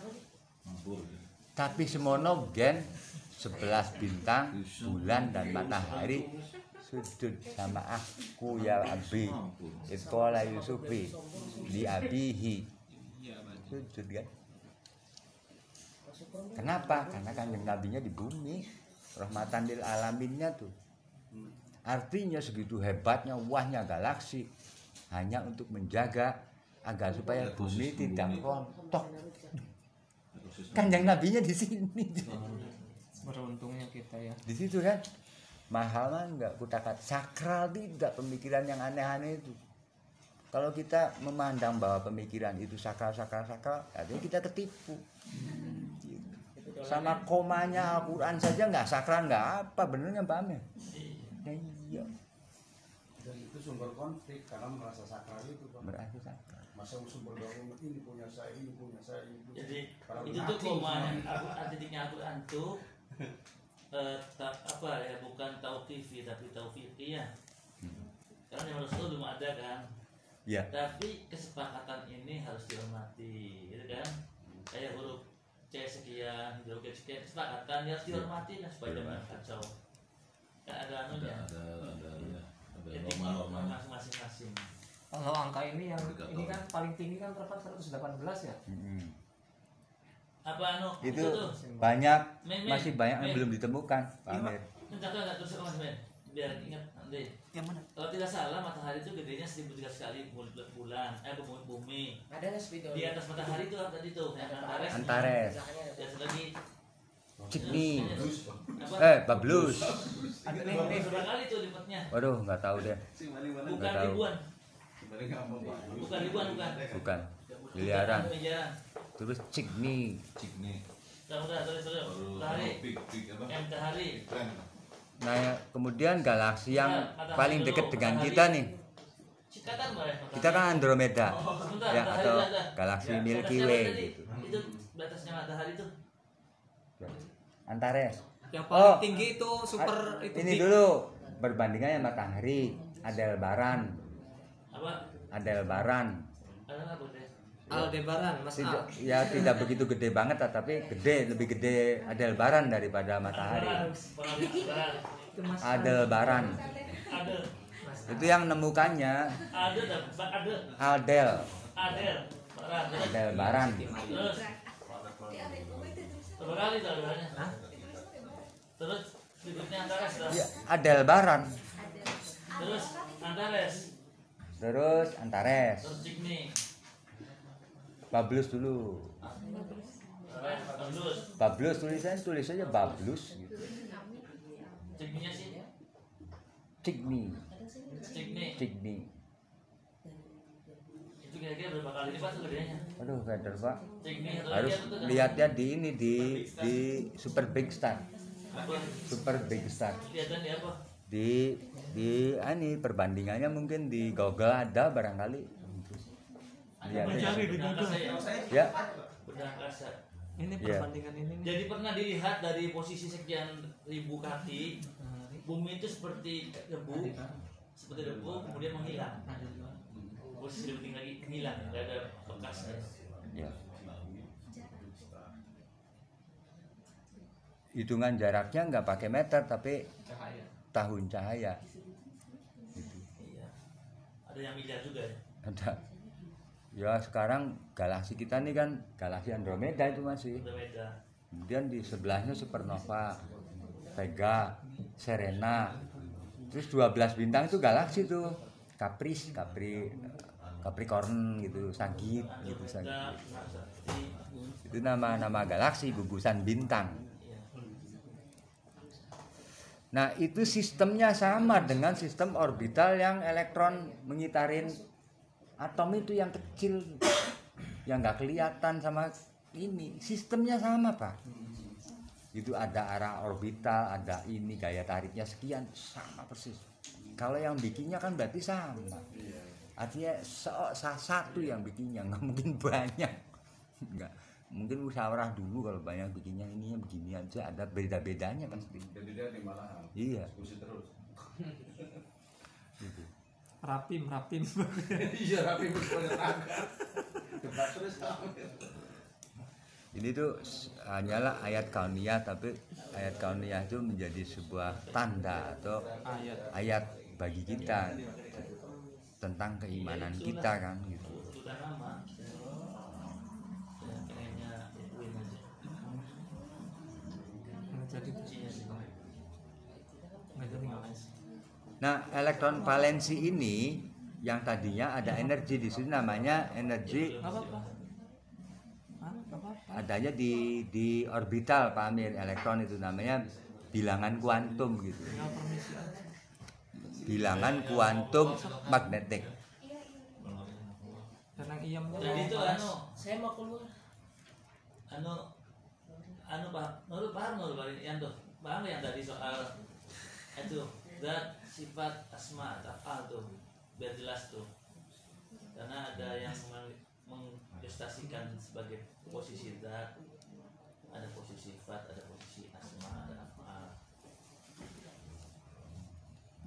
mabur ya. Tapi semono gen 11 bintang, bulan dan matahari sujud sama aku ya abi. Ikola Yusufi di abihi sujud kan. Kenapa? Karena kanjeng nabinya di bumi, rahmatan lil alaminnya tuh. Artinya segitu hebatnya wahnya galaksi hanya untuk menjaga agar supaya bumi tidak rontok. Kanjeng nabinya di sini. beruntungnya kita ya. Di situ kan. Mahal mah enggak kutakat sakral tidak pemikiran yang aneh-aneh itu. Kalau kita memandang bahwa pemikiran itu sakral sakral sakral artinya kita ketipu. Sama komanya Al-Quran saja nggak sakral nggak apa. Benernya Amir? Ya iya. Dan itu sumber konflik karena merasa sakral itu Pak. berarti sakral masa sumber doang ini punya saya ini punya saya ini punya jadi Kalau itu tuh semua. Al-Quran titiknya Al-Quran tuh eh, ta- apa ya bukan tauqifi tapi taufiqiyah karena yang Rasul belum ada kan? Ya tapi kesepakatan ini harus dihormati gitu kan? Kayak huruf C sekian huruf G sekian kesepakatan ya harus dihormati kan supaya jangan kacau. Kan ada Ada anunya. ada ada ya. Ada etik norma-normanya. masing-masing kalau angka ini yang ini kan paling tinggi kan berapa 118 ya? Mm-mm. apa anu? Itu tuh. banyak Men, men, masih banyak yang men. belum ditemukan Pak Amir. Biar ingat nanti. Yang mana? kalau tidak salah matahari itu gedenya 1300 kali bul- bulan eh bumi, bumi. Ada video di atas matahari itu tadi tuh yang antares. Antares. atas lagi. Cigni apa eh Bablus ada kali tuh lipatnya waduh nggak tahu deh. Bukan ribuan sebenarnya nggak mau Pak. Bukan ribuan bukan. Bukan. Miliaran. Terus cigni. Cik nih. Tahu udah terus terus Baru matahari big big apa? yang matahari Keren. Nah, ya, kemudian galaksi yang Ya, paling dekat dengan kita nih, kita kan Andromeda, Oh, ya atau galaksi Ya, Milky Way gitu. itu batasnya matahari tuh. Antares. yang Oh. paling tinggi itu super Ah, itu Ini dulu. Berbandingannya matahari, ada lebaran, apa? Ada lebaran. ada Aldebaran Mas tidak Al. ya tidak begitu gede banget tapi gede lebih gede Adelbaran daripada matahari. Adelbaran ada itu yang nemukannya. Ada ada. Aldel. Ada barang terus? Terus terus berikutnya Antares dah. ya Adelbaran terus Antares terus Antares. Terus Bablus dulu. Bablus. Bablus tulisannya tulis aja Bablus gitu. Sih. Cigni Cigni Cigni itu kira-kira berapa kali lipat gedenya aduh kader pak. Harus lihatnya di ini di di Super Big Star. Super Big Star. Kelihatan di apa di di ah, ini perbandingannya mungkin di Google ada barangkali. Lihat aja. benda angkasa ya. Ya ini Iya. perbandingan ini nih. jadi pernah dilihat dari posisi sekian ribu kaki bumi itu seperti debu seperti debu kemudian menghilang. Posisi lebih tinggi lagi hilang nggak ada bekasnya ya. Hitungan jaraknya nggak pakai meter tapi tahun cahaya. Gitu. iya ada yang miliar juga ya? Ada. Ya sekarang galaksi kita nih kan galaksi Andromeda itu masih. Beda kemudian di sebelahnya supernova Vega Serena. Terus 12 bintang itu galaksi tuh. Caprice Capri Capricorn gitu Sagit gitu Sagit Andromeda itu nama-nama galaksi gugusan bintang nah itu sistemnya sama dengan sistem orbital yang elektron mengitarin atom itu yang kecil yang nggak kelihatan sama ini. Sistemnya sama pak. Itu ada arah orbital ada ini gaya tariknya sekian sama persis. Kalau yang bikinnya kan berarti sama. Artinya satu yang bikinnya nggak mungkin banyak. Nggak mungkin musyawarah dulu kalau banyak bikinnya ini begini aja ada beda-bedanya pasti. Jadi dia di malahan. Iya. Diskusi terus. Gitu. rapim rapim. Iya terus. Ini tuh hanyalah ayat kauniyah tapi ayat kauniyah itu menjadi sebuah tanda atau ayat. ayat bagi kita tentang keimanan kita kan gitu Nah, elektron valensi ini yang tadinya ada energi di sini namanya energi adanya di di orbital Pak Amir elektron itu namanya bilangan kuantum gitu. Bilangan kuantum magnetik. iyamnya jadi itu anu Saya mau keluar. anu anu pak. Menurut paham menurut pak. Yang tuh paham yang tadi soal itu? Zat sifat asma afal tuh. Biar jelas tuh. Karena ada yang meng- mengprestasikan sebagai posisi zat. Ada posisi sifat ada posisi asma ada afal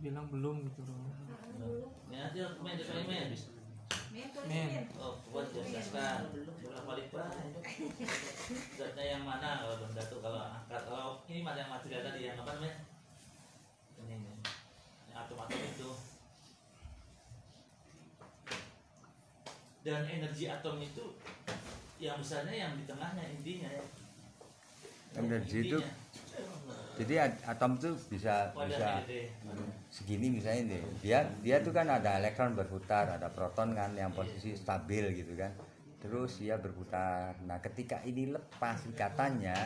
bilang belum gitu loh. Ya nanti main depan main men Oh, buat jelaskan berapa lipat zatnya yang mana? Kalau benda tuh kalau angkat. Kalau ini mata yang material tadi? Yang apa namanya? Ini ini. Yang atom-atom itu. Dan energi atom itu yang besarnya yang di tengahnya intinya ya. Energi itu? Intinya. Jadi at- atom tuh bisa bisa segini misalnya nih. Dia dia tuh kan ada elektron berputar, ada proton kan yang posisi stabil gitu kan. Terus dia berputar. Nah, ketika ini lepas ikatannya,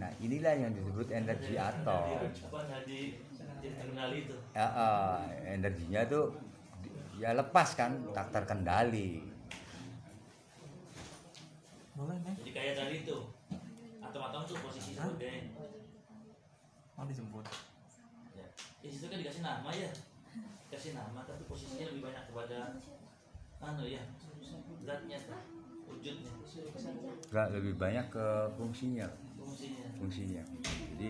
nah inilah yang disebut energi atom. Ya, eh, energinya tuh ya lepas kan, tak terkendali. boleh jadi kayak tadi tuh atom-atom tuh posisi sebagai mau dijemput ya di situ kan dikasih nama ya dikasih nama tapi posisinya lebih banyak kepada anu ya zatnya wujudnya Enggak lebih banyak ke fungsinya, fungsinya fungsinya. Jadi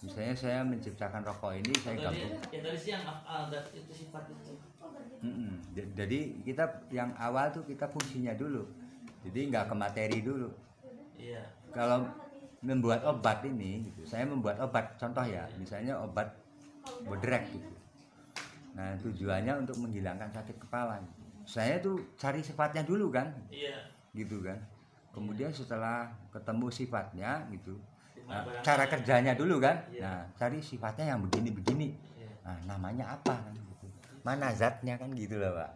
misalnya saya menciptakan rokok ini saya gabung ya tadi sih yang afal dat itu sifat itu Mm-mm. J- Jadi kita yang awal tuh kita fungsinya dulu. Jadi nggak ke materi dulu. Iya. Kalau membuat obat ini, gitu, saya membuat obat. Contoh ya, misalnya obat bodrek gitu. Nah tujuannya untuk menghilangkan sakit kepala. Saya tuh cari sifatnya dulu kan, Iya. gitu kan. Kemudian setelah ketemu sifatnya gitu, nah, cara kerjanya dulu kan. Iya. Nah cari sifatnya yang begini-begini. Iya. Nah namanya apa kan? Gitu. Mana zatnya kan gitu loh pak.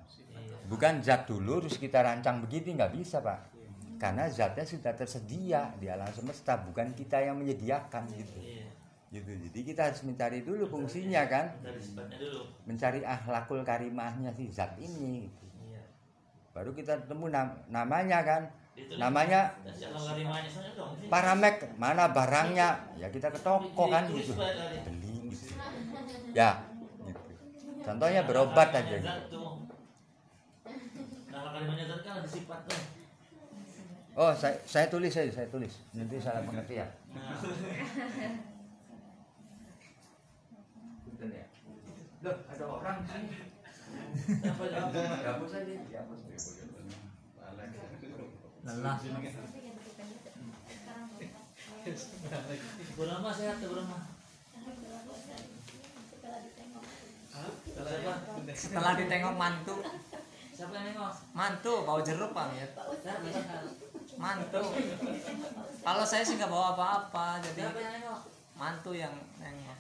Bukan zat dulu terus kita rancang begini nggak bisa pak. Karena zatnya sudah tersedia di alam semesta, bukan kita yang menyediakan gitu. Iya. Gitu. Jadi kita harus mencari dulu fungsinya kan, dulu. mencari ahlakul karimahnya si zat ini. Gitu. Iya. Baru kita temu nam- namanya kan, Itu namanya paramek mana barangnya ya kita ke toko kan Ditulis gitu beli gitu ya gitu. contohnya berobat aja gitu. Kalimahnya zat kan tuh. Oh saya, saya tulis saja saya tulis. Nanti salah pengertian Nah, Punten ya. Loh ada orang sih apa ya? dihapus dihapus. Lelah. Sehat ya setelah ditengok mantu Siapa yang nengok? mantu bawa jeruk bang ya mantu kalau saya sih nggak bawa apa-apa jadi Siapa yang nengok? mantu yang nengok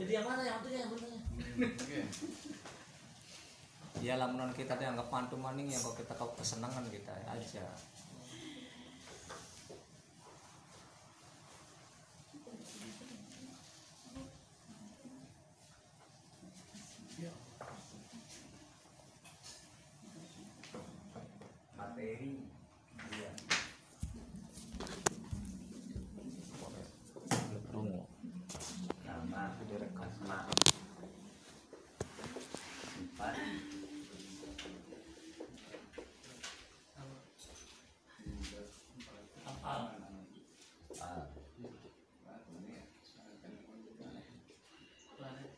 Jadi yang mana yang itu yang benernya? ya lamunan kita dianggap mantu maning yang kalau kita tahu kesenangan kita aja materi iya. nama asma sifat Apa? ah,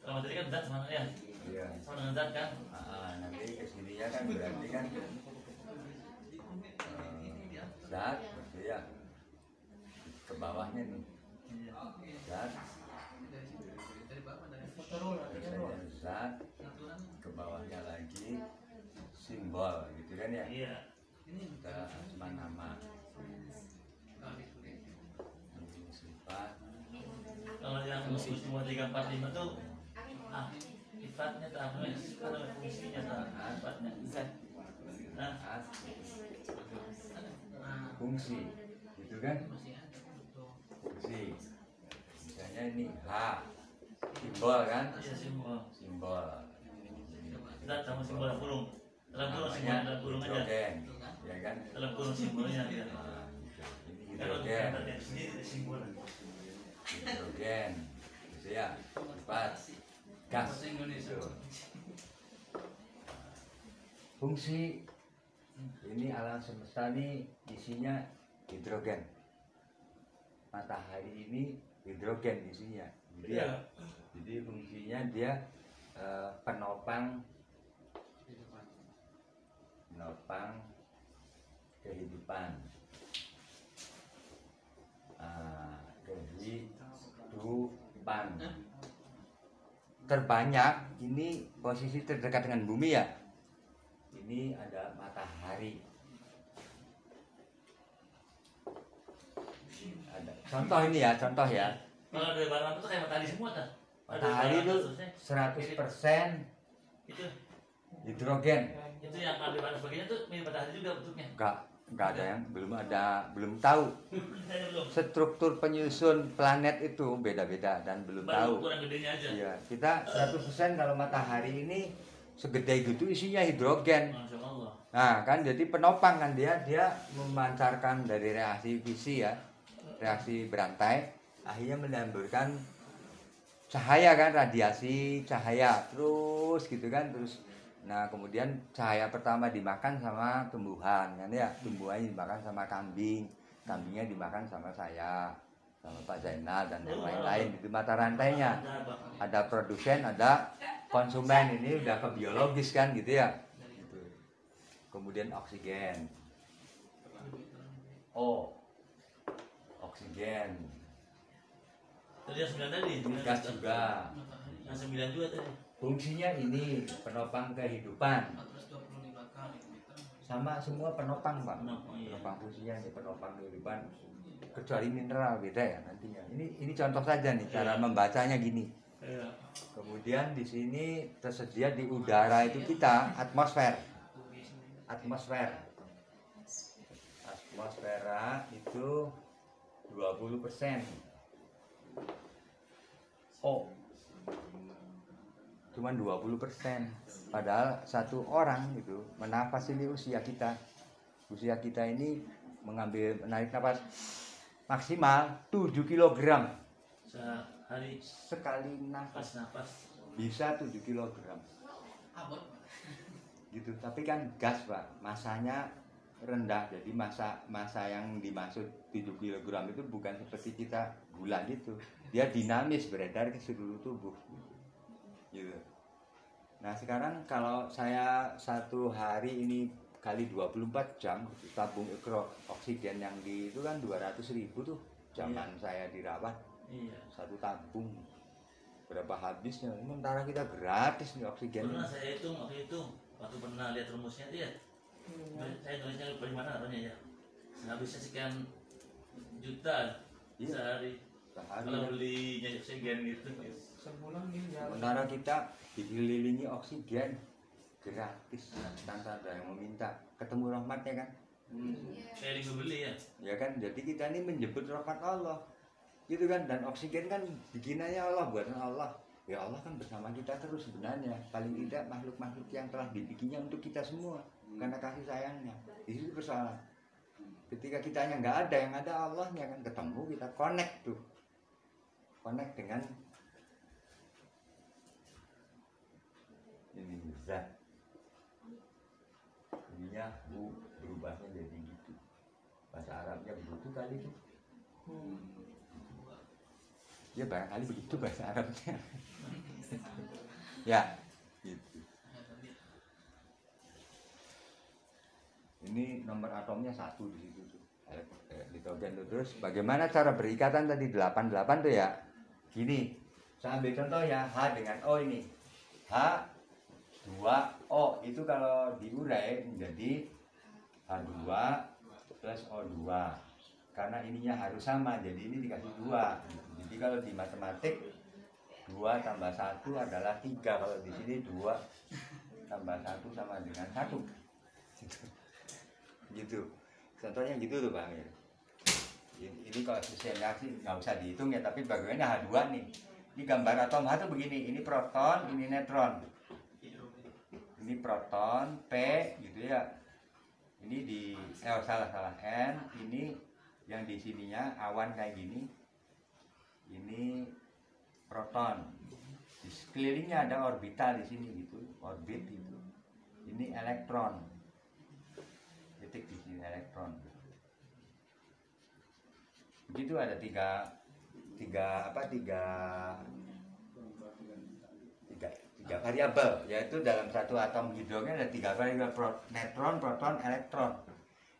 Kalau tadi kan zat sama ya. iya. Sama dengan zat kan? Ah, nanti ke sininya kan berarti kan eh, zat berarti ya ke bawahnya nih zat biasanya zat ke bawahnya lagi simbol gitu kan ya Iya. kita asma nama sifat Kalau yang semua tiga empat lima tuh ah sifatnya ya? Kalau fungsinya tuh sifatnya zat. Nah, fungsi. Gitu kan? Fungsi. Misalnya ini h. Simbol kan? Simbol. simbol. Zat sama simbol kurung. Dalam kurung simbol dalam kurung aja. hidrogen. Ya kan? Dalam kurung simbolnya ya. Nah, ini hidrogen. hidrogen ya? Empat gas. Fungsi ini alam semesta ini isinya hidrogen. Matahari ini hidrogen isinya. Jadi ya jadi fungsinya dia eh, penopang penopang kehidupan. Ah, kehidupan terbanyak ini posisi terdekat dengan bumi ya? Ini ada matahari. Ada. Contoh ini ya contoh ya. Kalau dari barang itu kayak matahari semua tuh. Matahari itu terusnya. 100% itu. Hidrogen. Itu yang ada barang sebagainya tuh mirip matahari juga bentuknya. enggak enggak ada yang belum ada belum tahu struktur penyusun planet itu beda-beda dan belum Baru tahu ukuran gedenya aja. Iya, kita 100% kalau matahari ini segede gitu isinya hidrogen. Nah, kan jadi penopang kan dia dia memancarkan dari reaksi fisi ya, reaksi berantai, akhirnya menimbulkan cahaya kan, radiasi cahaya terus gitu kan terus. Nah, kemudian cahaya pertama dimakan sama tumbuhan kan ya, tumbuhannya dimakan sama kambing, kambingnya dimakan sama saya. sama Pak Zainal dan yang lain-lain itu mata rantainya ada produsen ada konsumen ini udah ke biologis kan gitu ya Gitu. kemudian oksigen O oksigen Tadi yang sembilan tadi. gas juga Yang sembilan juga tadi. Fungsinya ini penopang kehidupan. Sama semua penopang pak. Penopang, iya. penopang fungsinya ini penopang kehidupan. Kecuali mineral beda ya nantinya. Ini ini contoh saja nih cara Iya. membacanya gini. Iya. kemudian di sini tersedia di udara itu kita atmosfer. Atmosfer. Atmosfera itu 20 persen. O cuman 20 persen. Padahal satu orang gitu menafas ini usia kita. Usia kita ini mengambil menarik nafas maksimal 7 kilogram. Sehari. Sekali nafas. Nafas. bisa 7 kilogram. Gitu. Tapi kan gas pak. Masanya rendah. Jadi masa masa yang dimaksud 7 kilogram itu bukan seperti kita gula gitu dia dinamis beredar ke seluruh tubuh. gitu. Gitu nah sekarang kalau saya satu hari ini kali 24 jam gitu, tabung ekro oksigen yang di itu kan 200 ribu tuh zaman saya dirawat Iya. satu tabung berapa habisnya sementara kita gratis nih oksigen Pernah saya hitung waktu itu waktu pernah lihat rumusnya dia. Saya tulisnya lupa di mana namanya ya. Habisnya sekian juta Iya. sehari. sehari Kalau belinya oksigen gitu. Sementara kita dikelilingi oksigen gratis tanpa ada yang meminta. Ketemu rahmatnya kan? Saya juga beli ya. ya kan? Jadi kita ini menjemput rahmat Allah. Gitu kan? Dan oksigen kan bikinannya Allah buatan Allah. Ya Allah kan bersama kita terus sebenarnya. Paling tidak makhluk-makhluk yang telah dibikinnya untuk kita semua. Karena kasih sayangnya. Di situ persoalan ketika kitanya nggak ada yang ada Allahnya kan. Ketemu kita connect tuh. Connect dengan ini zat ininya u berubahnya jadi gitu. Bahasa Arabnya begitu kali itu. Ya barangkali begitu bahasa Arabnya. Ya gitu. Ini nomor atomnya satu di situ tuh. Eh, nitrogen tuh. Terus bagaimana cara berikatan tadi? 88 tuh ya? Gini. Saya ambil contoh ya H dengan O ini. H 2O itu kalau diurai menjadi H2 plus O2 karena ininya harus sama jadi ini dikasih dua. Jadi kalau di matematik 2 tambah 1 adalah 3 kalau di sini 2 tambah 1 sama dengan 1 gitu, contohnya gitu tuh Bang. Ya. ini, kalau sistemnya sih nggak usah dihitung ya tapi bagaimana H2 nih? Ini gambar atom H itu begini ini proton ini neutron ini proton P gitu ya. Ini di eh salah salah. N ini yang di sininya awan kayak gini. Ini proton. Di sekelilingnya ada orbital di sini gitu orbit gitu. Ini elektron. Titik di sini elektron. Begitu ada tiga tiga apa tiga tiga variabel yaitu dalam satu atom hidrogen ada tiga variabel neutron proton elektron.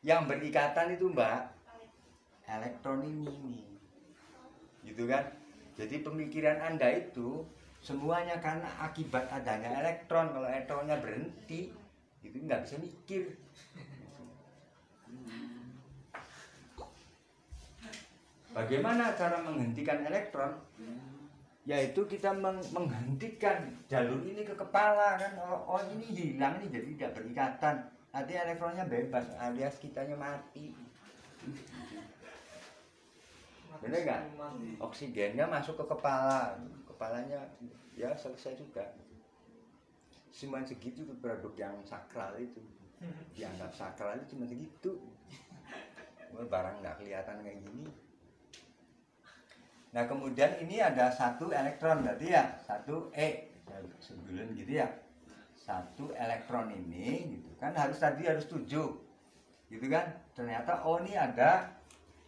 Yang berikatan itu mbak elektron ini. Gitu kan? Jadi pemikiran anda itu semuanya karena akibat adanya elektron. Kalau elektronnya berhenti itu nggak bisa mikir. Bagaimana cara menghentikan elektron? Yaitu kita meng- menghentikan jalur ini ke kepala kan. Oh, oh, ini hilang nih jadi tidak berikatan. Nanti elektronnya bebas alias kitanya mati. Bener nggak? Oksigennya masuk ke kepala, kepalanya ya selesai juga. Cuma segitu tuh produk yang sakral itu. Dianggap sakral itu cuma segitu. Barang nggak kelihatan kayak gini. Nah kemudian ini ada satu elektron berarti ya satu E sebelum gitu ya satu elektron ini gitu kan harus tadi harus tujuh gitu kan ternyata oh ini ada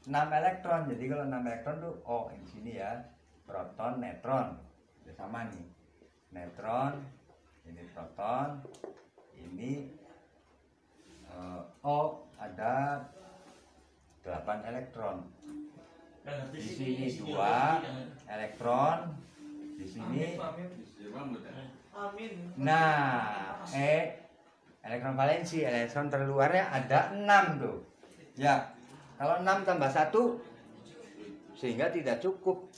6 elektron. Jadi kalau 6 elektron tuh oh di sini ya. Proton, neutron. Ya sama nih. Neutron, ini proton, ini eh, O ada 8 elektron. Ngerti Di sini ini dua ideologi, elektron, di sini. Nah, E elektron valensi, elektron terluarnya ada 6 tuh. Ya, kalau 6 tambah 1 sehingga tidak cukup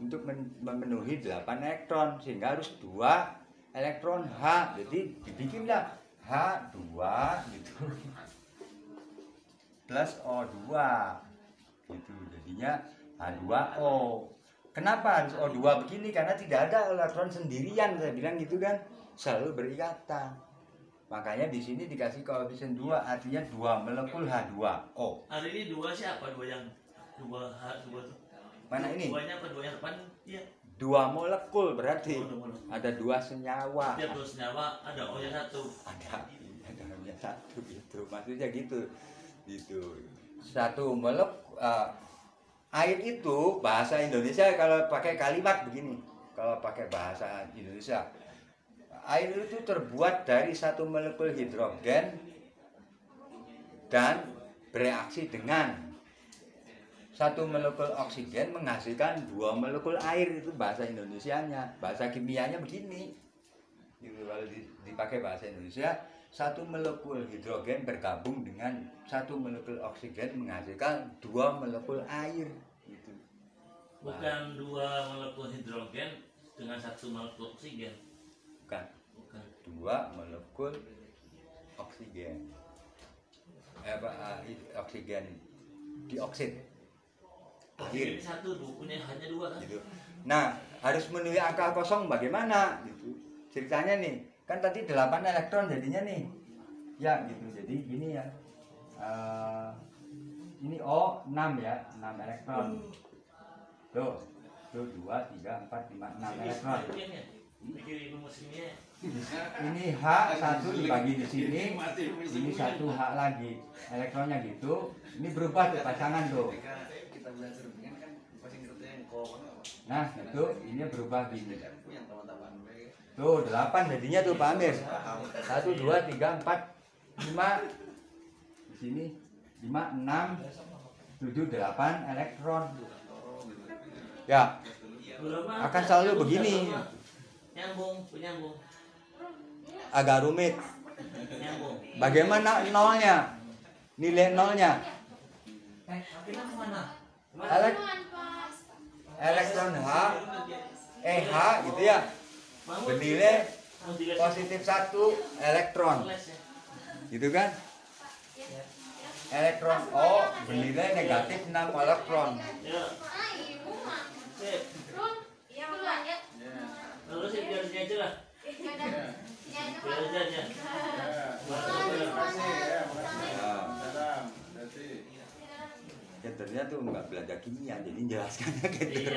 untuk men- memenuhi 8 elektron sehingga harus 2 elektron H. Jadi dibikinlah H2 gitu. Plus O2 gitu. Jadinya H2O. Kenapa harus O2 begini? Karena tidak ada elektron sendirian, saya bilang gitu kan. Selalu berikatan. Makanya di sini dikasih koefisien 2, artinya 2 molekul H2O. Hari ini dua siapa? Dua yang dua H dua tuh. Mana ini? Duanya apa? Dua yang depan? Iya. Dua molekul berarti Oh, dua molekul. ada dua senyawa. Tiap dua senyawa ada O nya satu. Ada ada hanya satu gitu. Maksudnya gitu. Gitu. Satu molekul eh, air itu bahasa Indonesia kalau pakai kalimat begini. Kalau pakai bahasa Indonesia. Air itu terbuat dari satu molekul hidrogen dan bereaksi dengan satu molekul oksigen menghasilkan dua molekul air. Itu bahasa Indonesianya. Bahasa kimianya begini. Gitu kalau di- dipakai bahasa Indonesia satu molekul hidrogen bergabung dengan satu molekul oksigen menghasilkan dua molekul air gitu Bukan dua molekul hidrogen dengan satu molekul oksigen. bukan Bukan. dua molekul oksigen eh, apa ah, oksigen dioksid ini satu, punya hanya dua kan? gitu. Nah, harus menuhi angka kosong bagaimana gitu. Ceritanya nih, kan tadi 8 elektron jadinya nih. Ya, gitu. Jadi gini ya. Eh, ini O 6 ya, 6 elektron. Tuh. Tuh 2 3 4 5 6 elektron. Kimia. Ini H satu dibagi di sini, ini satu H lagi. Elektronnya gitu. Ini berubah tuh pasangan tuh. kita belajar dengan kan Nah, itu ini berubah gini. Tuh, 8 jadinya tuh Pak Amir. 1 2 3 4 5 di sini 5 6 7 8 elektron. Ya, akan selalu begini. Nyambung, penyambung, Agak rumit. nyambung. Bagaimana nolnya? Nilai nolnya? Elektron H eh gitu ya. Dilihat positif 1 elektron. ya? Gitu kan? Elektron O bernilai negatif 6 elektron. Ya. Lalu sip biar sini aja lah. Biar aja aja. Nah, ya ternyata tuh nggak belajar kimia jadi jelaskannya gitu.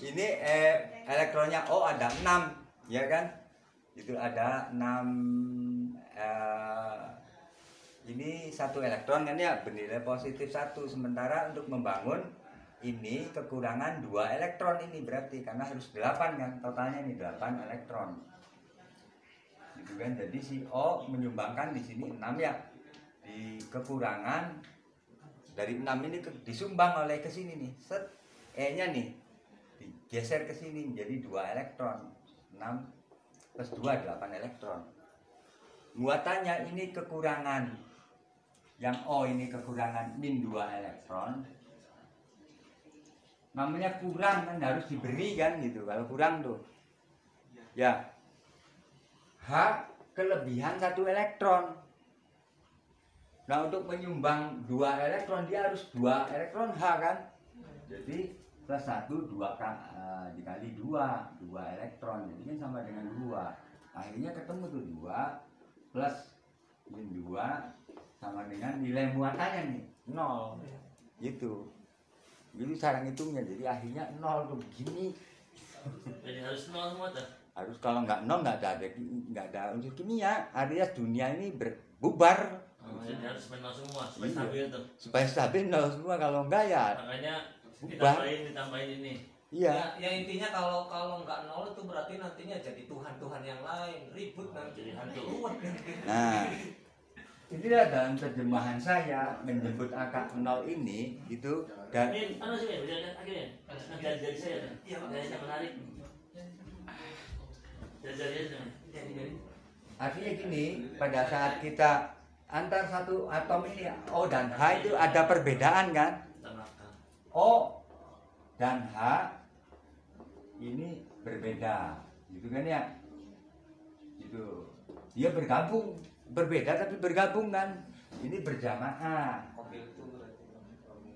Ini eh, elektronnya O ada 6 ya kan? Itu ada 6 eh, ini satu elektron kan ya bernilai positif satu. Sementara untuk membangun ini kekurangan dua elektron ini berarti karena harus 8 kan totalnya ini 8 elektron. Gitu kan? Jadi si O menyumbangkan di sini 6 ya. Di kekurangan dari 6 ini disumbang oleh ke sini nih. Set E nya nih digeser ke sini menjadi 2 elektron. 6 plus 2 8 elektron. Muatannya ini kekurangan. Yang O ini kekurangan min 2 elektron. Namanya kurang kan harus diberi kan gitu kalau kurang tuh. Ya. H kelebihan satu elektron. Nah untuk menyumbang dua elektron dia harus dua elektron H kan? Jadi plus satu dua eh, dikali dua dua elektron jadi kan sama dengan dua akhirnya ketemu tuh dua plus min dua sama dengan nilai muatannya nih nol gitu jadi cara ngitungnya jadi akhirnya nol tuh begini Jadi harus nol semua tuh. harus kalau nggak nol nggak ada ada nggak ada unsur kimia artinya dunia ini berbubar Oh, jadi harus nol semua supaya Iya. stabil tuh. supaya stabil nol semua kalau enggak ya Makanya. Ditambahin ditambahin ini. iya Ya, ya intinya kalau kalau nggak nol itu berarti nantinya jadi Tuhan-Tuhan yang lain ribut nanti Jadi hantu. Nah, inilah dalam terjemahan saya menyebut angka nol ini itu dan Ini anu sih, lihat akhirnya. Dari dari saya. Iya, dari saya menarik. Dari dari saya. artinya gini pada saat kita antar satu atom ini O dan H itu ada perbedaan kan? O dan H ini berbeda, gitu kan ya? Gitu. Dia bergabung, berbeda tapi bergabung kan? Ini berjamaah, itu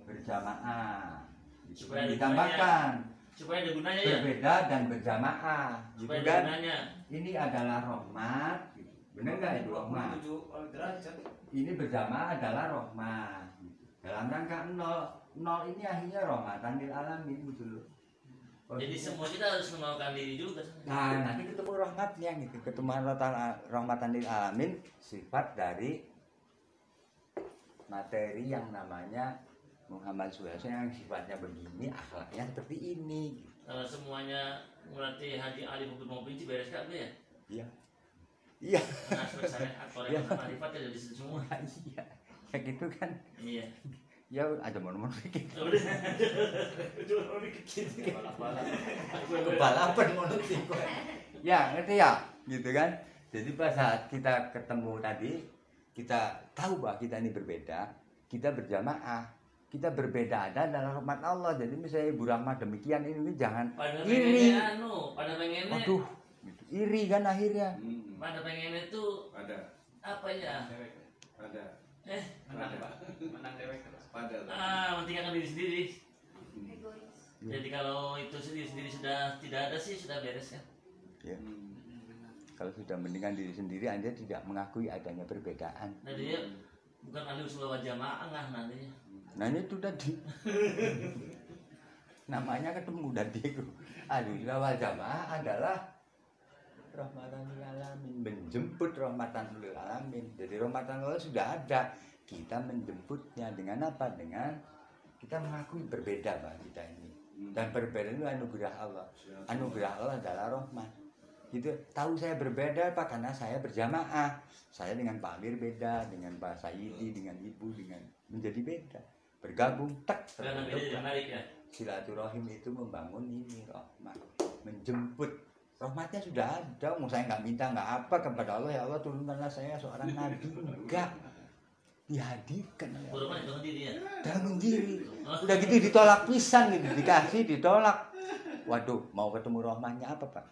berjamaah. Gitu. Supaya ditambahkan Supaya ada gunanya ya. berbeda dan berjamaah, gitu Supaya kan? gunanya. Ini adalah rahmat, benar nggak itu rahmat? Ini berjamaah adalah rahmat. Dalam rangka nol, nol ini akhirnya rahmatan lil alamin gitu loh. Oh, Jadi gitu. semua kita harus mengenalkan diri juga. Nah, nanti ketemu rahmatnya gitu, ketemu rahmatan, rahmatan lil alamin sifat dari materi yang namanya Muhammad SAW yang sifatnya begini, akhlaknya seperti ini. Gitu. Kalau semuanya melatih haji alim hukum maupun benci beres kan ya? Iya. Iya. Nah, kalau Iya. yang marifat ya situ semua. Iya. Ya gitu kan. Iya. Ya ada momen-momen gitu. Udah. Cuma bikin Balapan menurut Ya, ngerti ya? Gitu kan? Jadi pas saat kita ketemu tadi, kita tahu bahwa kita ini berbeda, kita berjamaah, kita berbeda ada dalam rahmat Allah. Jadi misalnya Ibu Rahmat demikian ini jangan Pada iri. anu, pada pengennya, Waduh, gitu. iri kan akhirnya. Hmm, pada pengennya tuh ada apa ya? ada Eh, menang pak menang dewek terus pada ah, mentingkan diri sendiri. egois Jadi kalau itu sendiri sendiri sudah tidak ada sih sudah beres kan? Ya. Hmm. Kalau sudah mendingan diri sendiri, Anda tidak mengakui adanya perbedaan. Nah dia bukan ahli usul jamaah nggak nantinya. Nah itu tadi namanya ketemu tadi itu Alhamdulillah wal jamaah adalah rahmatan lil alamin. Menjemput rahmatan lil alamin. Jadi rahmatan Allah sudah ada. Kita menjemputnya dengan apa? Dengan kita mengakui berbeda pak kita ini. Dan berbeda itu anugerah Allah. Anugerah Allah adalah rahmat. Gitu. Tahu saya berbeda pak karena saya berjamaah. Saya dengan Pak Amir beda dengan Pak Sayyidi dengan Ibu dengan menjadi beda. Bergabung beda terbentuk ya. silaturahim itu membangun ini rahmat. Menjemput rahmatnya sudah ada mau saya nggak minta nggak apa kepada Allah ya Allah turunkanlah saya seorang nabi. enggak dihadirkan. Ya Allah. Itu sendiri ya. dalam diri udah gitu ditolak pisan gitu dikasih ditolak. Waduh mau ketemu rahmatnya apa pak?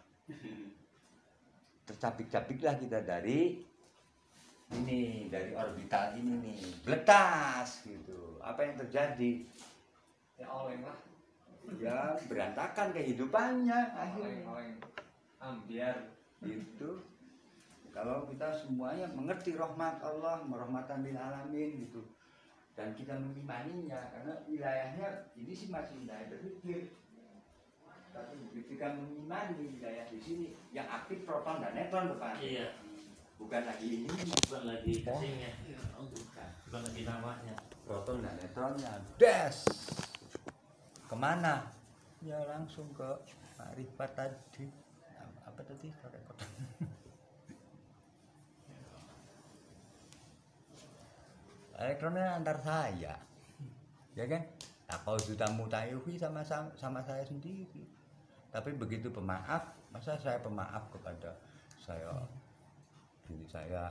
Tercapik-capiklah kita dari ini dari orbital ini nih. Bletas gitu. Apa yang terjadi? Ya oleng lah. Ya berantakan kehidupannya oleng akhirnya oleng ambiar gitu. Kalau kita semuanya mengerti rahmat Allah merahmatan lil alamin gitu. Dan kita mengimaninya karena wilayahnya ini sih masih wilayah berpikir tapi ketika mengimani wilayah di sini yang aktif proton dan neutron depan Iya. bukan lagi ini. Bukan lagi casingnya. Bukan. Lagi namanya. proton dan neutronnya des! Ke mana? Ya langsung ke Marifat tadi apa tadi rekod elektronnya antar saya. Ya kan? Nah, kalau sudah mutayuhi sama, sama sama saya sendiri. Tapi begitu pemaaf masa saya pemaaf kepada saya diri saya?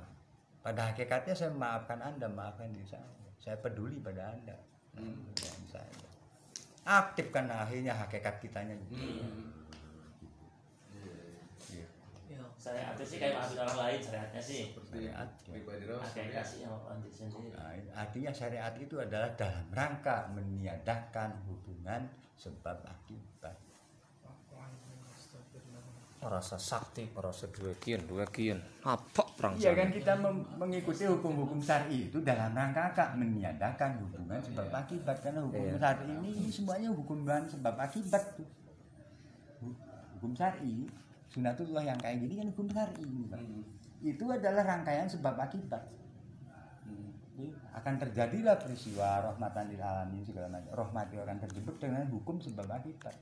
Pada hakikatnya saya memaafkan anda maafkan diri saya. Saya peduli pada anda. Dan saya. Aktifkan akhirnya hakikat kitanya. Gitu. Iya. Saya artinya sih kayak maafin orang lain syariatnya sih. Syariat, ya. Hakikat sih yang maafin diri sendiri. Nah, artinya syariat itu adalah dalam rangka meniadakan hubungan sebab akibat. rasa sakti rasa dua kian dua kian apa perang Iya kan kita mengikuti hukum-hukum syari itu dalam rangka kak meniadakan hubungan sebab akibat karena hukum syari ini, ini semuanya hubungan sebab akibat tuh. Hu- Hukum syari sunatullah yang kayak gini kan hukum syari Pak. itu adalah rangkaian sebab akibat. Iya, akan terjadilah peristiwa rahmatan lil alamin segala macam. Rahmat itu akan terjebak dengan hukum sebab akibat.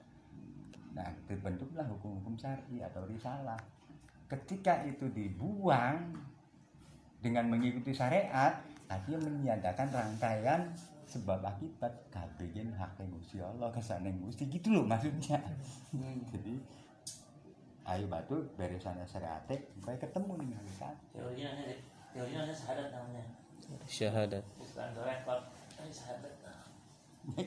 Nah terbentuklah hukum-hukum syar'i atau risalah. Ketika itu dibuang dengan mengikuti syariat artinya meniadakan rangkaian sebab akibat. Kabeh hak Gusti Allah kesane Gusti gitu loh maksudnya. Jadi ayo batu beresan syariat supaya ketemu dengan hakikat teorinya teorinya syahadat namanya. Syahadat. Bukan rekod ini syahadat